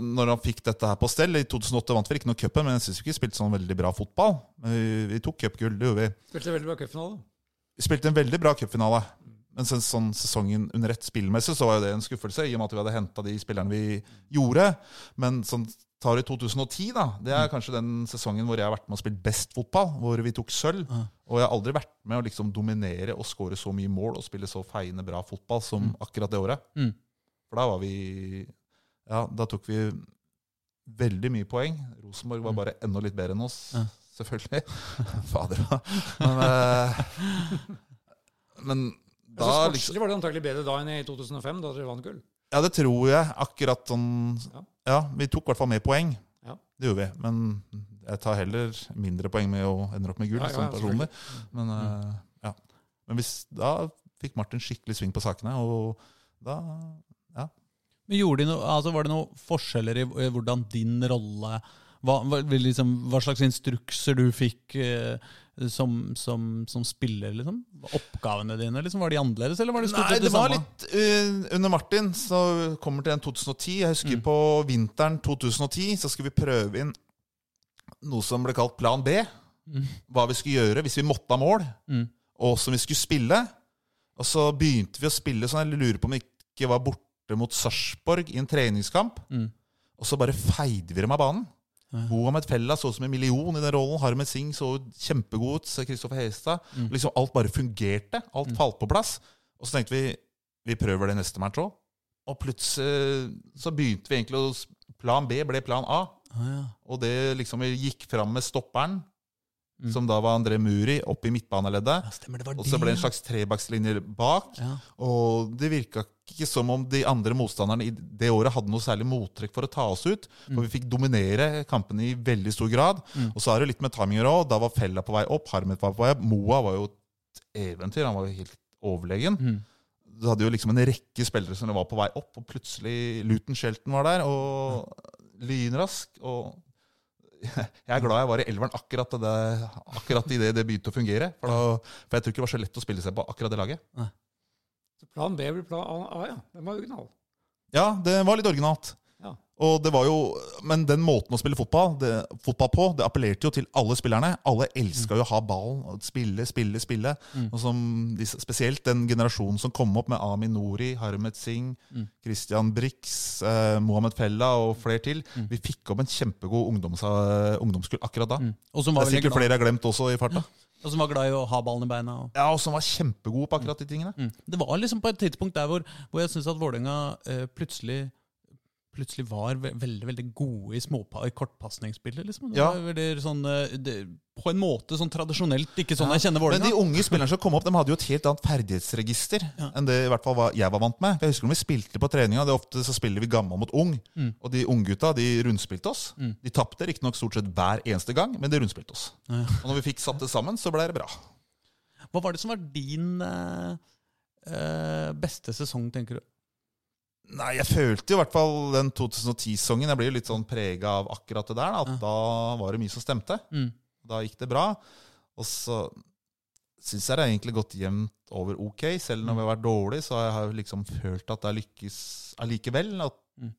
når han fikk dette her på stell I 2008 vant vi ikke noe cupen, men jeg syns vi ikke spilte sånn veldig bra fotball. Men vi, vi tok cupgull, det gjorde vi. Spilte veldig bra cupfinale. Vi spilte en veldig bra cupfinale. Men sen, sånn sesongen under ett spillmessig så var jo det en skuffelse, i og med at vi hadde henta de spillerne vi gjorde. Men sånn tar i 2010, da. Det er kanskje den sesongen hvor jeg har vært med og spilt best fotball. Hvor vi tok sølv. Ja. Og jeg har aldri vært med å liksom dominere og skåre så mye mål og spille så feiende bra fotball som akkurat det året. Mm. For da var vi Ja, da tok vi veldig mye poeng. Rosenborg var bare enda litt bedre enn oss, Ja. selvfølgelig. Fader, da. Men, eh, men Da, da så liksom sportslig var det antagelig bedre da enn i 2005, da dere vant gull. Ja, det tror jeg. Akkurat sånn Ja. Ja, vi tok i hvert fall mer poeng. Ja. Det gjorde vi. Men jeg tar heller mindre poeng med å ende opp med gull, Ja, ja, sånn personlig. Men, Men, uh, ja. Men hvis, da fikk Martin skikkelig sving på sakene, og da Men gjorde de noe, altså Var det noen forskjeller i hvordan din rolle hva, liksom, hva slags instrukser du fikk eh, som, som, som spiller? liksom? Oppgavene dine, liksom, Var de annerledes, eller var det stort Nei, det det var litt uh, Under Martin så kommer til en 2010. Jeg husker Mm. på vinteren 2010 så skulle vi prøve inn noe som ble kalt Plan B. Mm. Hva vi skulle gjøre hvis vi måtte ha mål, Mm. og som vi skulle spille. Og så begynte vi å spille sånn, jeg lurer på om vi ikke var borte mot Sarpsborg i en treningskamp. Mm. Og så bare feide vi dem av banen. Ja. Mohamed Fella så ut som en million i den rollen. Harmet Singh så kjempegod ut. Kristoffer Hestad. Mm. Liksom Alt bare fungerte. Alt Mm. falt på plass. Og så tenkte vi vi prøver det neste match òg. Og plutselig så begynte vi egentlig å Plan B ble plan A. Ah, ja. Og det liksom vi gikk fram med stopperen, Mm. som da var André Muri, oppe i midtbaneleddet. ja, stemmer, Og så ble det en slags trebakslinje bak. ja. Og det virka ikke som om de andre motstanderne i det året hadde noe særlig mottrekk for å ta oss ut. For vi fikk dominere kampene i veldig stor grad. Mm. Og så er det litt med timing å gjøre òg. Da var Fella på vei opp, Harmet var på vei opp. Moa var jo et eventyr. Han var jo helt overlegen. Mm. Du hadde jo liksom en rekke spillere som var på vei opp, og plutselig Luton Shelton var der, og lynrask. Og jeg er glad jeg var i elveren akkurat, det, akkurat i det det begynte å fungere. For, da, for jeg tror ikke det var så lett å spille seg på akkurat det laget. Så plan B blir plan A, ja. Den var original. Ja, det var litt originalt. Ja. Og det var jo, Men den måten å spille fotball, det, fotball på, det appellerte jo til alle spillerne. Alle elska jo å ha ballen, og spille, spille, spille. Mm. Og som, spesielt den generasjonen som kom opp med Amin Nori, Harmet Singh, Mm. Christian Brix, eh, Mohammed Fella og flere til. Mm. Vi fikk opp en kjempegod ungdoms, eh, ungdomskull akkurat da. Mm. Det er sikkert flere jeg har glemt også i farta. Og som var glad i å ha ballen i beina. Og, Ja, og som var kjempegod på akkurat de tingene. mm. Det var liksom på et tidspunkt der hvor, hvor jeg syns at Vålerenga eh, plutselig Plutselig var ve veldig veldig gode i, kortpasningsspillet. Liksom. Ja. sånn, eh, det, på en måte sånn tradisjonelt, ikke sånn Ja. jeg kjenner Men de unge spillerne som kom opp, de hadde jo et helt annet ferdighetsregister Ja. enn det i hvert fall var- jeg var vant med. Jeg husker når vi spilte på treninga, det er ofte så spiller vi gammel mot ung. Mm. Og de unggutta de rundspilte oss. Mm. De tapte riktignok stort sett hver eneste gang, men de rundspilte oss. Og når vi fikk satt det sammen, så ble det bra. Hva var det som var din eh, beste sesong, tenker du? Nei, jeg følte jo i hvert fall den 2010-songen. Jeg blir jo litt sånn prega av akkurat det der. At Ja. da var det mye som stemte. Mm. Da gikk det bra. Og så syns jeg det har egentlig gått jevnt over ok. Selv når vi har vært dårlig, så har jeg liksom følt at det har lykkes allikevel. At Mm.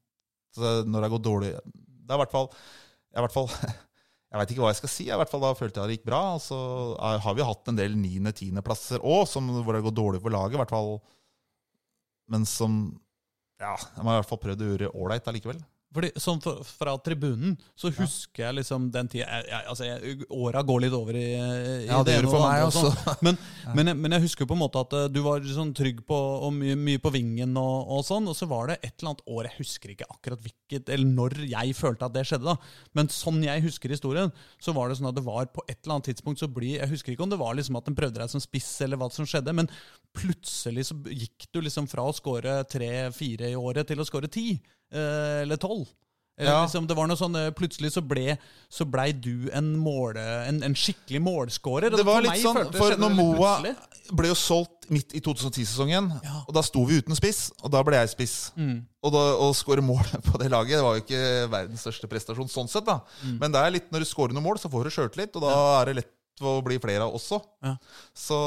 når det har gått dårlig Det er i hvert fall Jeg, i hvert fall, jeg veit ikke hva jeg skal si. Jeg, i hvert fall Da følte jeg det gikk bra. Og så har vi hatt en del niende-tiendeplasser òg, hvor det har gått dårlig for laget. I hvert fall Men som Ja, de har i hvert fall prøvd å gjøre ålreit allikevel. Fordi, sånn fra, fra tribunen så husker jeg liksom den tida jeg, jeg, altså jeg, Åra går litt over i, i Ja, det gjør det for meg sånn. også. Men, men, jeg, men jeg husker på en måte at eh, du var sånn trygg på og mye, mye på vingen, og, og sånn, og så var det et eller annet år Jeg husker ikke akkurat hvilket, eller når jeg følte at det skjedde. da Men sånn jeg husker historien, så var det sånn at det var på et eller annet tidspunkt så blir Jeg husker ikke om det var liksom at den prøvde deg som spiss, eller hva som skjedde, men plutselig så gikk du liksom fra å skåre tre-fire i året til å skåre ti eller tolv. Ja. Liksom, det var noe sånn, eh, Plutselig så ble så ble du en, måle, en, en skikkelig målskårer. Det var litt sånn, for når Moa ble jo solgt midt i 2010-sesongen, Ja. og da sto vi uten spiss, og da ble jeg spiss. Mm. Og å skåre mål på det laget det var jo ikke verdens største prestasjon sånn sett, da. Mm. Men det er litt når du skårer noen mål, så får du sjøltillit, og da er det lett å bli flere av også. Ja. Så,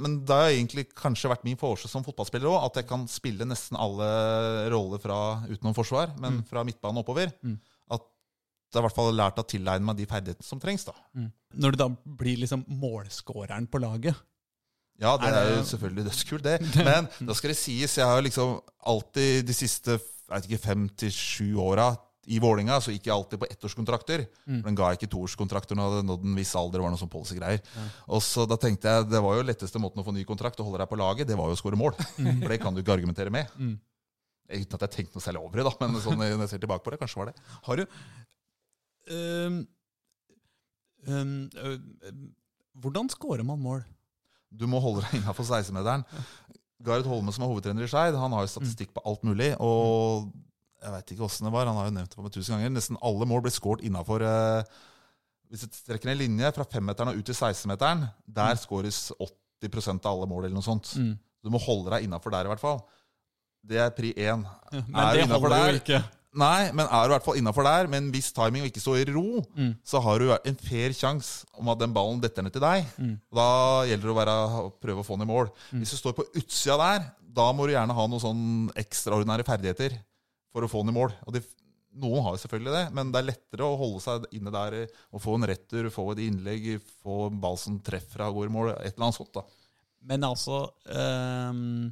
men det har egentlig kanskje vært min forse som fotballspiller òg, at jeg kan spille nesten alle roller fra utenom forsvar, men fra midtbanen oppover. Mm. At jeg i hvert fall har lært å tilegne meg de ferdighetene som trengs. da. Når du da blir liksom målskåreren på laget. Ja, det Er er jo selvfølgelig dødskult, det. Men da skal det sies, jeg har liksom alltid de siste jeg vet ikke, fem til sju åra i Vålinga så gikk jeg alltid på ettårskontrakter. Mm. Den ga jeg ikke toårskontrakter når jeg hadde nådd en viss alder. Det var noe sånn policy-greier. Og så da tenkte jeg, Det var jo letteste måten å få ny kontrakt og holde deg på laget, det var jo å skåre mål. For det kan du ikke argumentere med. Mm. Uten at jeg tenkte noe særlig over det, da, men sånn, når jeg ser tilbake på det, kanskje var det. Har du Um, um, uh, Hvordan scorer man mål? Du må holde deg innafor 16-meteren. Gareth Holme, som er hovedtrener i Skeid, han har jo statistikk på alt mulig. Og jeg veit ikke åssen det var, han har jo nevnt det for meg tusen ganger. Nesten alle mål blir skåret innafor Hvis du strekker en linje fra femmeteren og ut til 16-meteren, der skåres 80% av alle mål, eller noe sånt. Mm. Du må holde deg innafor der, i hvert fall. Det er pri én. Men Er det holder jo der? ikke. Nei, men er du i hvert fall innafor der, med en viss timing og ikke står i ro, Mm. så har du en fair sjanse om at den ballen detter ned til deg. Mm. Da gjelder det å, være, prøve å få den i mål. Hvis du står på utsida der, da må du gjerne ha noen sånn ekstraordinære ferdigheter for å få den i mål. Og de, noen har jo selvfølgelig det, men det er lettere å holde seg inne der og få en retur, få et innlegg, få en ball som treffer og går i mål. Et eller annet sånt. da. Men altså um,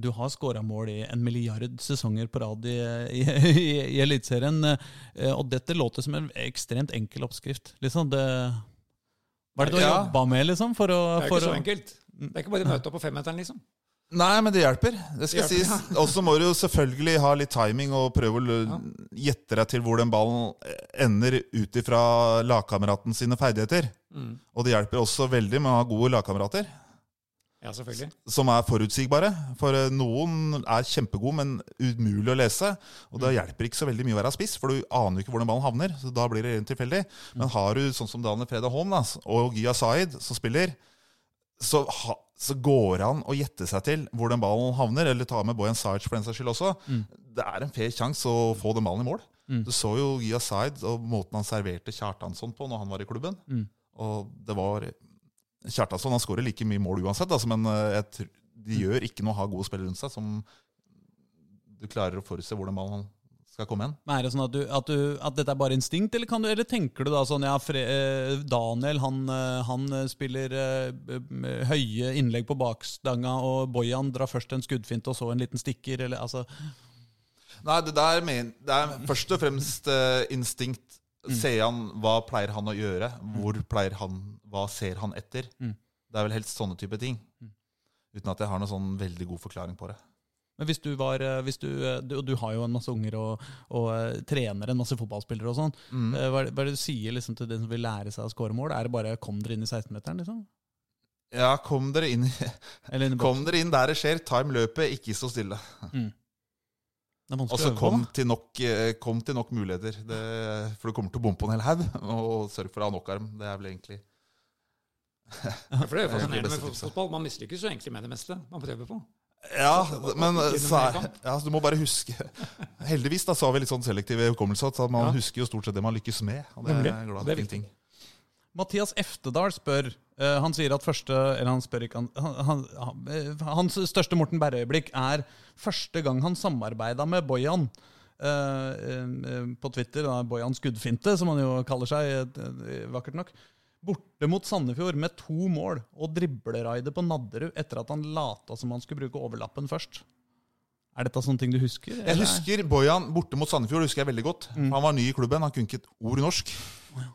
Du har skåra mål i en milliard sesonger på rad i, i, i, i Eliteserien. eh, Og dette låter som en ekstremt enkel oppskrift. Liksom det, hva er det du har Ja. jobba med, liksom? For å, Det er for ikke så enkelt. Det er ikke bare å møte opp på femmeteren, liksom. Nei, men det hjelper. Det skal Det hjelper, sies. Og så må du jo selvfølgelig ha litt timing og prøve å ja. gjette deg til hvor den ballen ender ut ifra lagkameraten sine ferdigheter. Mm. Og det hjelper også veldig med å ha gode lagkamerater. Ja, selvfølgelig. som er forutsigbare. For eh, noen er kjempegode, men umulig å lese. Og da hjelper ikke så veldig mye å være spiss, for du aner jo ikke hvor den ballen havner. Så da blir det rent tilfeldig. Men har du sånn som Daniel Freda Holm da, og Gia Zaid som spiller, så, ha, så går det an å gjette seg til hvor den ballen havner, eller ta med Bojan Sajic for den saks skyld også. Det er en fair sjanse å få den ballen i mål. Du så jo Gia Zaid og måten han serverte Kjartansson på når han var i klubben. Mm. Og det var Kjartansson han skårer like mye mål uansett, altså, men eh, jeg de gjør ikke noe å ha gode spillere rundt seg som du klarer å forutse hvordan ballen skal komme igjen. Men Er det sånn at, du, at, du, at dette er bare instinkt, eller, kan du, eller tenker du da sånn ja, Fre, eh, Daniel han, eh, han eh, spiller uh, høye innlegg på bakstanga, og Bojan drar først en skuddfinte og så en liten stikker, eller altså Nei, det, der men, det er først og fremst uh, instinkt. Ser han, Hva pleier han å gjøre? Hvor pleier han, Hva ser han etter? Mm. Det er vel helst sånne type ting. Uten at jeg har noen sånn veldig god forklaring på det. Men hvis du var eh, hvis du, eh, du, du har jo en masse unger og, og eh, trener en masse fotballspillere og sånn. Mm. Hva er det hva er det du sier liksom, til den som vil lære seg å skåre mål? Er det bare 'kom dere inn i 16-meteren'? liksom? Ja, kom dere inn, Eller inn i kom dere inn der det skjer. Time løpet, ikke stå stille. Er Og så kom kom til nok muligheter. Det, for du kommer til å bompe på en hel haug. Og sørg for å ha nok arm. Det er vel egentlig Ja, for det er jo er fascinerende med fotball. Man mislykkes jo egentlig med det meste man prøver på. Ja, men så ja, så du må bare huske Heldigvis da, så har vi litt sånn selektiv hukommelse at man Ja. husker jo stort sett det man lykkes med. Og det er Nemlig. glad Det er ting. Mathias Eftedal spør uh, Han sier at første Eller han spør ikke han, han, han, eh, Hans største Morten Berre-øyeblikk er første gang han samarbeida med Bojan. Uh, uh, på Twitter. Da, Bojan Skuddfinte, som han jo kaller seg, vakkert nok. Borte mot Sandefjord med to mål og dribleraidet på Nadderud etter at han lata som han skulle bruke overlappen først. Er dette sånne ting du husker? Jeg husker Bojan borte mot Sandefjord. husker jeg veldig godt. Mm. Han var ny i klubben, han kunne ikke et ord norsk.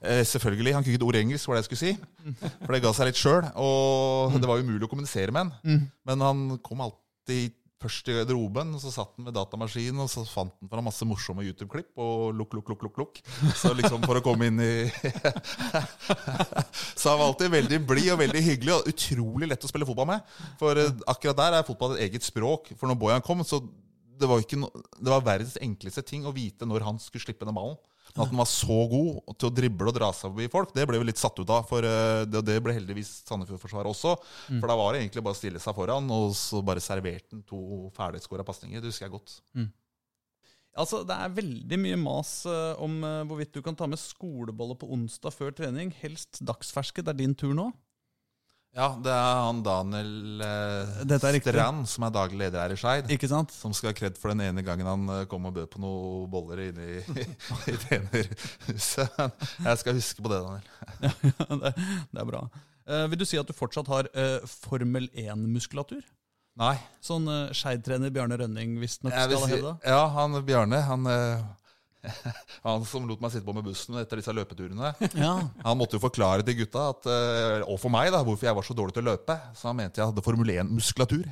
Eh, selvfølgelig, Han kunne ikke et ord engelsk, var det jeg skulle si. For det ga seg litt sjøl. Og det var umulig å kommunisere med han. Mm. Men han kom alltid først i garderoben, så satt han ved datamaskinen, og så fant han fram masse morsomme YouTube-klipp og lukk, lukk, lukk, lukk, lukk. Så liksom for å komme inn i Så han var alltid veldig blid og veldig hyggelig og utrolig lett å spille fotball med. For eh, akkurat der er fotball et eget språk. For når Bojan kom, så det var, no, det var verdens enkleste ting å vite når han skulle slippe den ballen. Men at den var så god til å drible og dra seg forbi folk, det ble vi litt satt ut av. For eh, det, det ble heldigvis Sandefjord-forsvaret også. For da var det egentlig bare å stille seg foran, og så bare serverte han to ferdigskåra pasninger. Det husker jeg godt. Altså, Det er veldig mye mas eh, om eh, hvorvidt du kan ta med skolebolle på onsdag før trening. Helst dagsferske. Det er din tur nå. Ja, det er han Daniel eh. Strand, som er daglig leder her i Skeid. Som skal ha kred for den ene gangen han eh, kom og bød på noen boller inne i, i trenerhuset. Jeg skal huske på det, Daniel. det, det er bra. Eh, vil du si at du fortsatt har eh, Formel 1-muskulatur? Nei. Sånn eh, Skeid-trener Bjarne Rønning visstnok skal ha si, hevda? ja, han Bjarne, han eh, Han som lot meg sitte på med bussen etter disse løpeturene. Ja. Han måtte jo forklare til gutta, at, eh, og for meg, da, hvorfor jeg var så dårlig til å løpe. Så han mente jeg hadde Formel 1-muskulatur.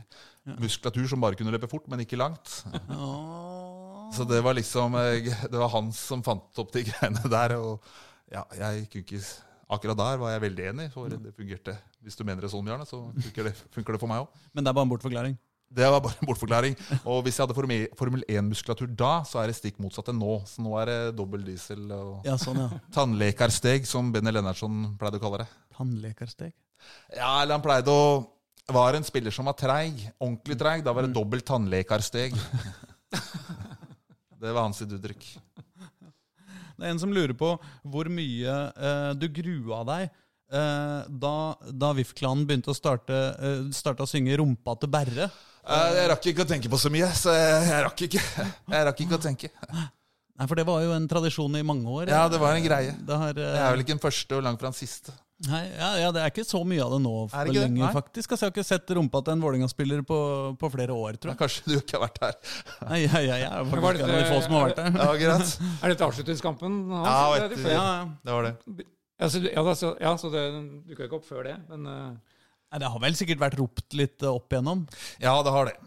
Muskulatur som bare kunne løpe fort, men ikke langt. Åh. Så det var liksom eh, Det var han som fant opp de greiene der. Og ja, jeg kunne ikke Akkurat der var jeg veldig enig, for det fungerte. Hvis du mener det sånn, Bjarne, så funker det, funker det for meg òg. Men det er bare en bortforklaring. Det var bare en bortforklaring. Og hvis jeg hadde Formel- Formel 1-muskulatur da, så er det stikk motsatt enn nå. Så nå er det dobbel diesel og Ja, sånn, ja. tannlekarsteg, som Benny Lennartson pleide å kalle det. Tannlekarsteg. Ja, eller han pleide å Var en spiller som var treig, ordentlig treig, da var det dobbelt tannlekarsteg. Det var hans uttrykk. Det er en som lurer på hvor mye eh, du grua deg da, da VIF-klanen begynte å starte, eh, starte å synge 'Rumpa til Berre'. Eh, Jeg rakk ikke å tenke på så mye, så jeg, jeg rakk ikke Jeg rakk ikke å tenke. Nei, For det var jo en tradisjon i mange år. Ja, det var en greie. Det, har, eh, Jeg er vel ikke den første og langt fra den siste. nei, ja, ja, det er ikke så mye av det nå for det lenge, det? faktisk. Altså, jeg har ikke sett rumpa til en Vålerenga-spiller på, på flere år, tror jeg. jeg. kanskje du ikke har vært her. Nei, ja, ja, ja, jeg er var faktisk en av de det- få som har vært her. Ja, greit. Er dette avslutningskampen? hans? Ja, Det er vet det Ja, ja. Det var det. Ja, så, ja, så, ja, så det dukka ikke opp før det. Men uh... Nei, Det har vel sikkert vært ropt litt eh, opp igjennom. Ja, det har det.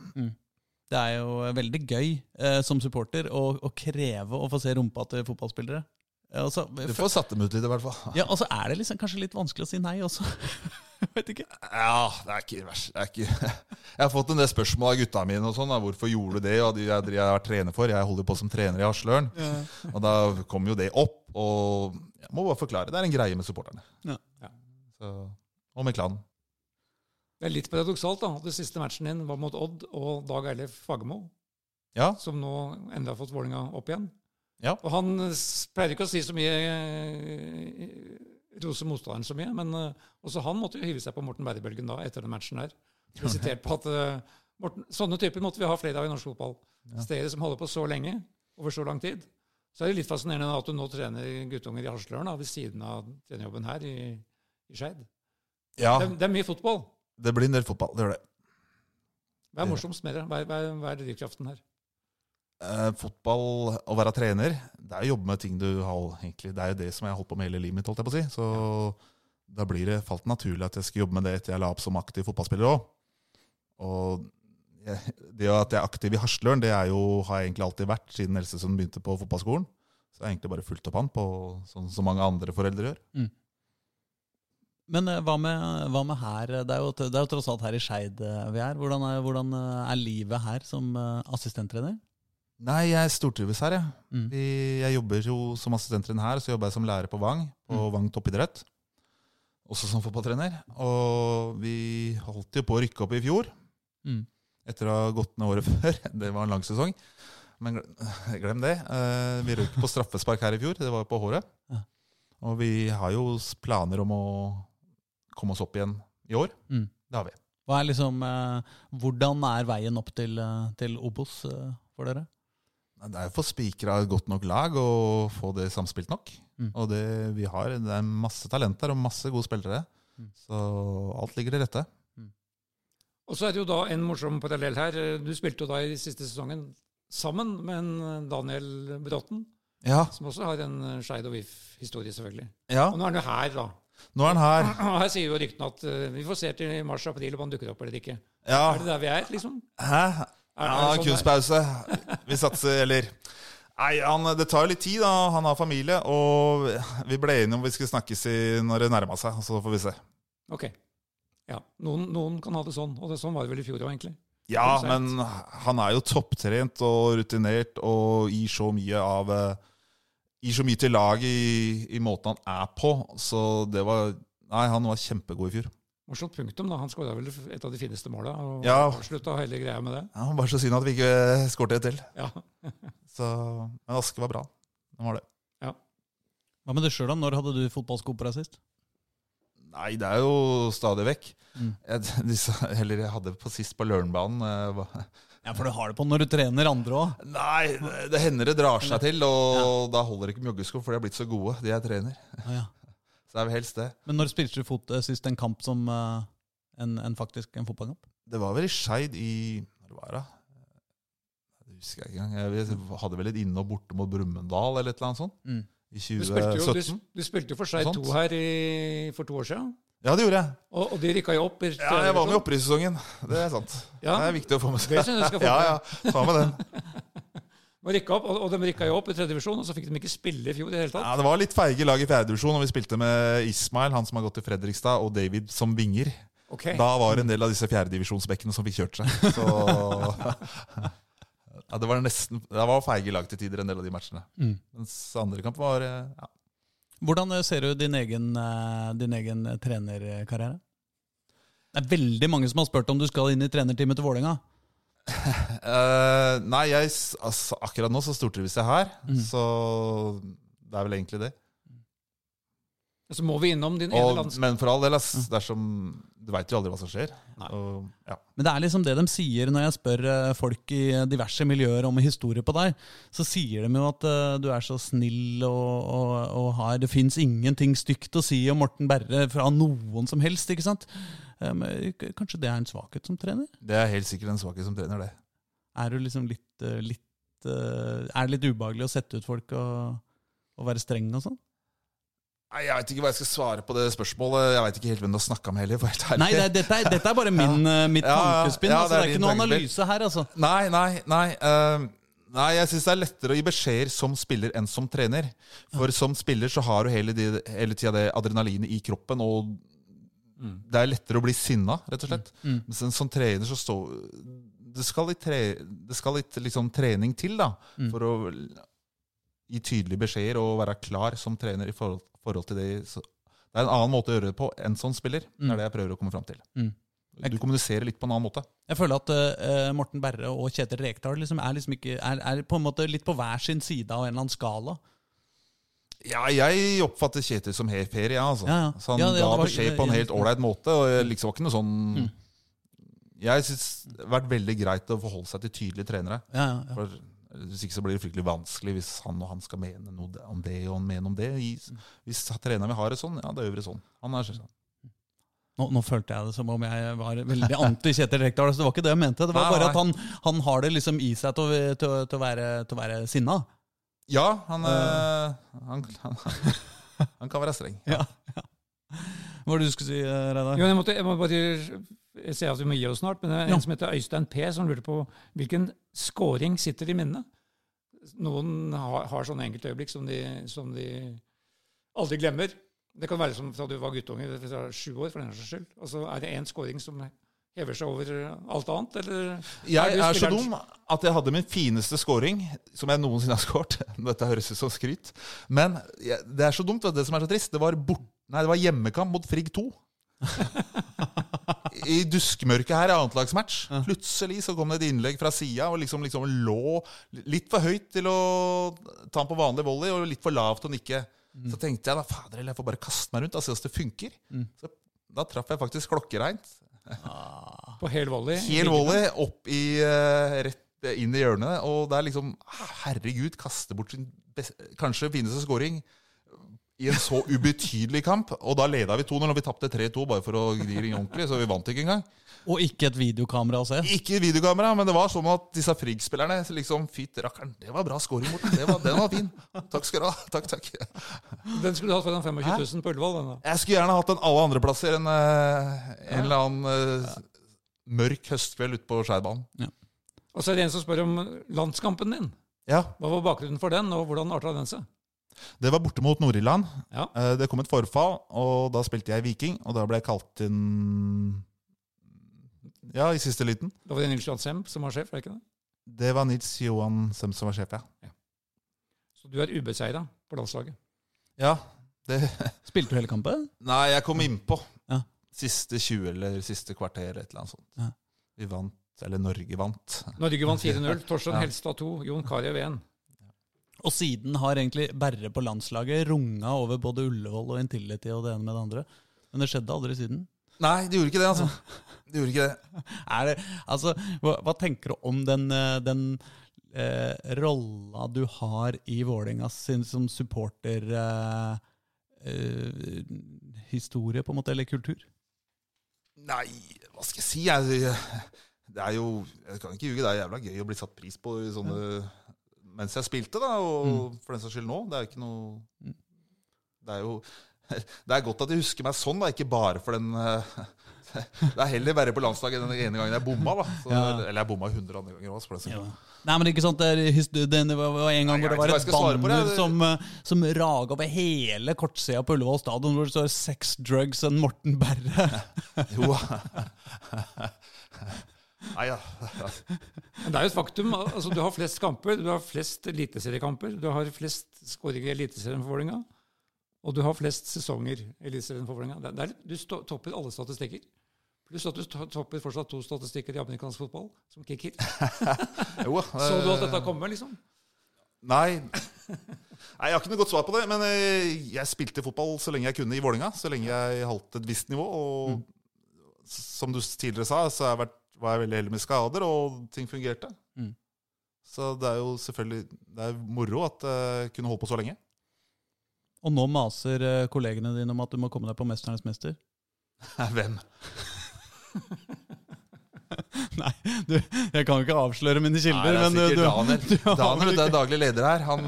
Det er jo veldig gøy eh, som supporter å, å kreve å få se rumpa til fotballspillere. Eh, og Du får satt dem ut litt, i hvert fall. ja, og så er det liksom kanskje litt vanskelig å si nei også. Vet ikke. Ja, det er ikke verst. Det er ikke... Jeg har fått en del spørsmål av gutta mine. og sånn. Hvorfor gjorde du det? Og de jeg, jeg har vært trener for. Jeg holder på som trener i Hasløren. Og da kom jo det opp. Og jeg må bare forklare. Det er en greie med supporterne. Ja. Så, og med klanen. det er litt paradoksalt da, at den siste matchen din var mot Odd og Dag Eilif Fagermo, Ja, som nå endelig har fått Vålinga opp igjen. Ja. Og han pleier ikke å si så mye eh, Rose motstanderen så mye, men eh, også han måtte jo hive seg på Morten Berrebølgen da, etter den matchen der. Ble sitert på at eh, Morten, Sånne typer måtte vi ha flere av i norsk fotball. Steder som holder på så lenge, over så lang tid. Så er det litt fascinerende at du nå trener guttunger i Hasløren ved siden av trenerjobben her i, i Skeid. ja, Det, det er mye fotball. det blir en del fotball. Det gjør det. Hva er morsomst med det? Hva er, hva er drivkraften her? Eh, fotball, å være trener, det er å jobbe med ting du har egentlig, Det er jo det som jeg har holdt på med hele livet mitt. holdt jeg på å si. Så da blir det falt naturlig at jeg skal jobbe med det etter jeg la opp som aktiv fotballspiller òg. Og jeg, det at jeg er aktiv i Hasløren, det jo, har jeg egentlig alltid vært siden Elsesund begynte på fotballskolen. Så jeg har egentlig bare fulgt opp han på sånn som mange andre foreldre gjør. Men eh, hva med, hva med her? Det er, jo, det er jo tross alt her i Skeid eh, vi er. Hvordan er, hvordan er livet her som assistenttrener? Nei, jeg stortrives her, jeg. Mm. Jeg jobber jo som assistenttrener her, så jobber jeg som lærer på Vang, på Mm. Vang toppidrett. Også som fotballtrener. Og vi holdt jo på å rykke opp i fjor, Mm. etter å ha gått ned året før. Det var en lang sesong. Men glem det. Eh, Vi røk på straffespark her i fjor. Det var på håret. Ja. Og vi har jo planer om å komme oss opp igjen i år. Mm. Det har vi. Er liksom, eh, hvordan er veien opp til, eh, til Obos for dere? Det er jo for spikra et godt nok lag og få det samspilt nok. Mm. Og det vi har, det er masse talenter og masse gode spillere. Mm. Så alt ligger til rette. Og så er det jo da en morsom parallell her. Du spilte jo da i siste sesongen sammen med en Daniel Bråten, Ja, som også har en Skeid og VIF-historie, selvfølgelig. ja. Og nå er han jo her, da. Nå er han her. Her sier jo ryktene at eh, vi får se til mars-april om han dukker opp eller ikke. Ja. Er det der vi er, liksom? Hæ? Ja, sånn kunstpause. Vi satser, eller Nei, han, det tar litt tid, da. Han har familie. Og vi ble enige om vi skulle snakkes i når det nærma seg. Så får vi se. Ok. Ja. Noen, noen kan ha det sånn, og det, sånn var det vel i fjor òg, egentlig. Ja, men han er jo topptrent og rutinert og gir så mye av eh, Gir så mye til laget i, i måten han er på. Så det var Nei, han var kjempegod i fjor. Og slått punktum, da. Han skåra vel et av de fineste måla, og Ja. avslutta hele greia med det. Ja, Bare så synd at vi ikke skåret et til. Ja. Så, men Aske var bra. Den var det. Hva med deg sjøl, da? Når hadde du fotballsko på deg sist? Nei, det er jo stadig vekk. Mm. Jeg, disse, eller jeg hadde på sist på Lørenbanen. eh, Ja, for du har det på når du trener andre òg. Nei, det, det hender det drar seg til, og da holder ikke joggesko, for de har blitt så gode, de jeg trener. Ja, ja. Så det er vel helst det. Men når spilte du fot eh, sist en kamp som eh, en, en faktisk en fotballkamp? Det var vel i Skeid i Når var det? Det husker jeg ikke engang. Jeg hadde vel et inne- og borte mot Brumunddal eller et eller annet sånt. Mm. I Du spilte jo, du, 2017. du spilte jo for Skeid 2 her i, for to år siden, Ja, det gjorde jeg. og, og de rykka jo opp. i Ja, jeg var med i opprykkssesongen. Det er sant. Ja. Det er viktig å få med seg. Det synes jeg du skal få ja, med. ja, ta med den. rykka opp, og, og de rykka jo opp i tredje divisjon, og så fikk de ikke spille i fjor i det hele tatt. Ja, Det var litt feige lag i fjerde divisjon, og vi spilte med Ismail, han som har gått til Fredrikstad, og David som vinger. Okay. Da var det en del av disse fjerdedivisjonsbekkene som fikk kjørt seg. Så ja, Det var nesten Det var feige lag til tider, en del av de matchene. Mm. Mens andre kamp var eh, ja. Hvordan eh, ser du din egen, eh, din egen trenerkarriere? Det er veldig mange som har spurt om du skal inn i trenerteamet til Vålerenga. Eh, Nei, jeg, altså, akkurat nå så stortrives jeg her, Mm. så det er vel egentlig det. Så må vi innom din ene landskap. men for all del, ass, dersom Du veit jo aldri hva som skjer. Nei. Og, ja. Men det er liksom det de sier når jeg spør eh, folk i diverse miljøer om historie på deg. Så sier de jo at uh, du er så snill og, og, og har Det fins ingenting stygt å si om Morten Berre fra noen som helst, ikke sant? Um, kanskje det er en svakhet som trener? Det er helt sikkert en svakhet som trener, det. Er du liksom litt, litt Er det litt ubehagelig å sette ut folk og, og være streng og sånn? Nei, Jeg veit ikke hva jeg skal svare på det spørsmålet. Jeg veit ikke helt hvem du har snakka med heller. Nei, det, er- dette, er, dette er bare min, ja. mitt Ja, tankespinn. ja, altså, det det er er ikke noe analyse her, altså. Nei, nei, nei. Uh, nei, jeg syns det er lettere å gi beskjeder som spiller enn som trener. For som spiller så har du hele, de, hele tida det adrenalinet i kroppen, og det er lettere å bli sinna, rett og slett. Mm. Men som, som trener så står Det skal litt, tre, det skal litt liksom, trening til da, Mm. for å gi tydelige beskjeder og være klar som trener i forhold, forhold til det. Så, det er en annen måte å gjøre det på enn sånn spiller. Det Mm. er det jeg prøver å komme fram til. Mm. Du kommuniserer litt på en annen måte. Jeg føler at uh, Morten Berre og Kjetil Rekdal liksom er, liksom ikke, er, er på en måte litt på hver sin side av en eller annen skala. Ja, jeg oppfatter Kjetil som helt fair, ja, altså. Ja, ja. Så han det- ga beskjed på en helt ålreit måte. Og jeg liksom var ikke noe sånn Mm. Jeg syns det har vært veldig greit å forholde seg til tydelige trenere. Ja, ja, ja. For Hvis ikke så blir det fryktelig vanskelig hvis han og han skal mene noe om det og han mener om det. Hvis treneren vil ha det sånn, ja, da gjør vi det sånn. Han er sånn. Nå, nå følte jeg det som om jeg var veldig anti Kjetil Rekdal. Så det var ikke det jeg mente. Det var bare at han, han har det liksom i seg til til, til å være, til å være sinna. Ja, han, eh, han, han, han kan være streng. Ja, ja. Hva var det du skulle si, eh, Reidar? Jo, jeg, måtte, jeg må bare jeg ser at vi må gi oss snart, men det er Ja. en som heter Øystein P, som lurte på hvilken scoring sitter i minnet. Noen har, har sånne enkeltøyeblikk som de, som de aldri glemmer. Det kan være som fra du var guttunge, fra sju år, for den saks skyld. Og så er det én scoring som hever seg over alt annet, eller? Jeg er, er så dum at jeg hadde min fineste scoring som jeg noensinne har scoret. Dette høres ut som skryt. Men det er så dumt, vet du, det som er så trist. Det var, bort, nei, det var hjemmekamp mot Frigg 2. I duskmørket her i annetlagsmatch. Plutselig så kom det et innlegg fra sida og liksom, liksom lå litt for høyt til å ta den på vanlig volley, og litt for lavt til å nikke. Så tenkte jeg da, fader, eller jeg får bare kaste meg rundt og se hvordan det funker. Så da traff jeg faktisk klokkereint. På hel volley? Hel volley opp i, uh, rett inn i hjørnet. Og det er liksom Herregud, kaste bort sin best, kanskje fineste scoring i en så ubetydelig kamp. Og da leda vi 2-0, og vi tapte 3-2 bare for å ringe ordentlig. Så vi vant ikke engang. Og ikke et videokamera å se. Ikke videokamera, men det var sånn at disse Frigg-spillerne liksom Fytt rakkeren, det var bra scoring, Morten. Det var, den var fin. Takk skal du ha. Takk, takk. Den skulle du hatt foran 25 000 på Ullevål. den da. Jeg skulle gjerne hatt den alle andre plasser enn eh, en eller annen eh, mørk høstkveld ute på Skeibanen. Og så er det en som spør om landskampen din. Ja, Hva var bakgrunnen for den, og hvordan arta den seg? Det var borte mot Nord-Irland. Ja. Eh, Det kom et forfall, og da spilte jeg Viking, og da ble jeg kalt inn Ja, i siste liten. Da var det Nils Johan Sem som var sjef, var det ikke det? Det var Nils Johan Sem som var sjef, ja. Så du er ubeseira på landslaget. Ja, det Spilte du hele kampen? Nei, jeg kom innpå. Ja. Siste 20 eller siste kvarter, et eller annet sånt. Ja. Vi vant, eller Norge vant. Norge vant 4-0. Torstein Ja. Helstad 2, Jon Carew 1. Og siden har egentlig Berre på landslaget runga over både Ullevål og Intility og det ene med det andre. Men det skjedde aldri siden. Nei, det gjorde ikke det, altså. Det gjorde ikke det. Er det, altså, hva, hva tenker du om den, eh, den eh, rolla du har i Vålerenga sin som supporter eh, eh, på en måte, eller kultur? Nei, hva skal jeg si? Jeg, det er jo Jeg kan ikke ljuge, det er jævla gøy å bli satt pris på i sånne mens jeg spilte, da. Og for den saks skyld nå. Det er jo ikke noe Mm. Det er jo Det er godt at de husker meg sånn, da. Ikke bare for den eh, Det er heller verre på landslaget den ene gangen jeg bomma, da. Så, Ja. Eller jeg bomma 100 andre ganger den saks. Nei, men ikke sant, det, er his- det det var en gang Nei, hvor det var et banner som, eh, som raga over hele kortsida på Ullevål stadion, hvor det står 'Sex, drugs and Morten Berre'. Jo. Nei, da. Men det er jo et faktum. altså Du har flest kamper, du har flest eliteseriekamper, du har flest skåringer i Eliteserien for Vålerenga, og du har flest sesonger i Eliteserien for Vålerenga. Er- er- Du topper alle statistikker. Pluss at du topper fortsatt to statistikker i amerikansk fotball, som kicker. Jo, Så du at eh, dette kommer, liksom? Nei. Nei, Jeg har ikke noe godt svar på det. Men eh, jeg spilte fotball så lenge jeg kunne i Vålinga Så lenge jeg holdt et visst nivå. Og som du tidligere sa, så har jeg vært, var jeg veldig heldig med skader, og ting fungerte. Mm. Så det er jo selvfølgelig Det er moro at jeg kunne holde på så lenge. Og nå maser eh, kollegene dine om at du må komme deg på 'Mesternes mester'. Hvem? Nei, du, jeg kan jo ikke avsløre mine Nei, kilder. det er men du, Daniel. du, Daniel. du Daniel vel du, er daglig leder her. Han,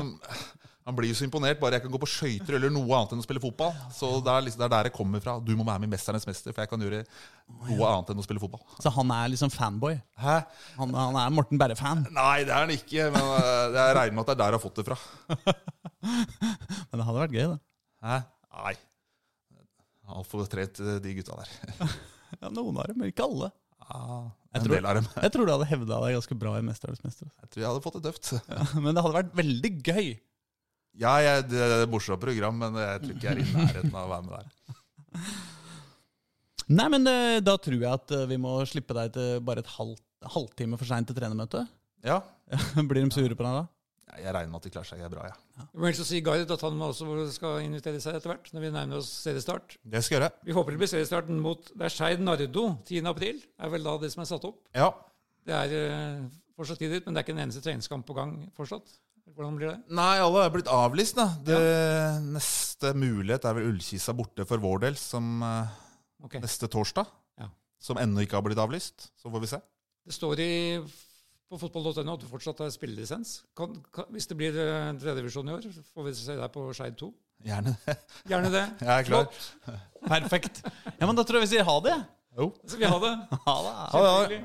han blir jo så imponert bare jeg kan gå på skøyter eller noe annet enn å spille fotball. Så det er, liksom, det er der jeg kommer fra. Du må være med i 'Mesternes mester', for jeg kan gjøre noe annet enn å spille fotball. Så han er liksom fanboy? Hæ? Han, han er Morten Berre-fan? Nei, det er han ikke. Men øh, jeg regner med at det er der jeg har fått det fra. Men det hadde vært gøy, da. Hæ? Nei. Altfor trent, de gutta der. Ja, Noen av dem, men ikke alle. Ah, Jeg tror-. Jeg tror du hadde hevda deg ganske bra i 'Mesternes mester'. Jeg tror jeg hadde fått det tøft. Ja, men det hadde vært veldig gøy. Ja, jeg, det er et morsomt program, men jeg tror ikke jeg er i nærheten av å være med der. Nei, men eh, da tror jeg at eh, vi må slippe deg til bare et halvt, halvtime for seint til trenermøte. Ja, Blir de sure på deg da? jeg regner med at de klarer seg bra, ja. Jeg må helst si Gard at han også skal invitere seg etter hvert, når vi nærmer oss seriestart. Det skal jeg gjøre. Vi håper det blir seriestarten mot Det er Skeid Nardo 10. april. er vel da det som er satt opp. Ja. Det er eh, fortsatt tid dit, men det er ikke en eneste treningskamp på gang fortsatt. Hvordan blir det? Nei, alle er blitt avlyst, da. Det neste mulighet er vel Ullkisa borte for vår del, som øh, Ok. neste torsdag. Ja. Som ennå ikke har blitt avlyst. Så får vi se. Det står i, på fotball.no at du fortsatt har spillelisens. Kan, kan, hvis det blir tredjevisjon tredjedivisjon i år, får vi se deg på Skeid 2. Gjerne. Gjerne det. Jeg er klar. Flott. Perfekt. Ja, men Da tror jeg vi sier ha det. Jo. Så skal vi ha det. Ha det. Ha det,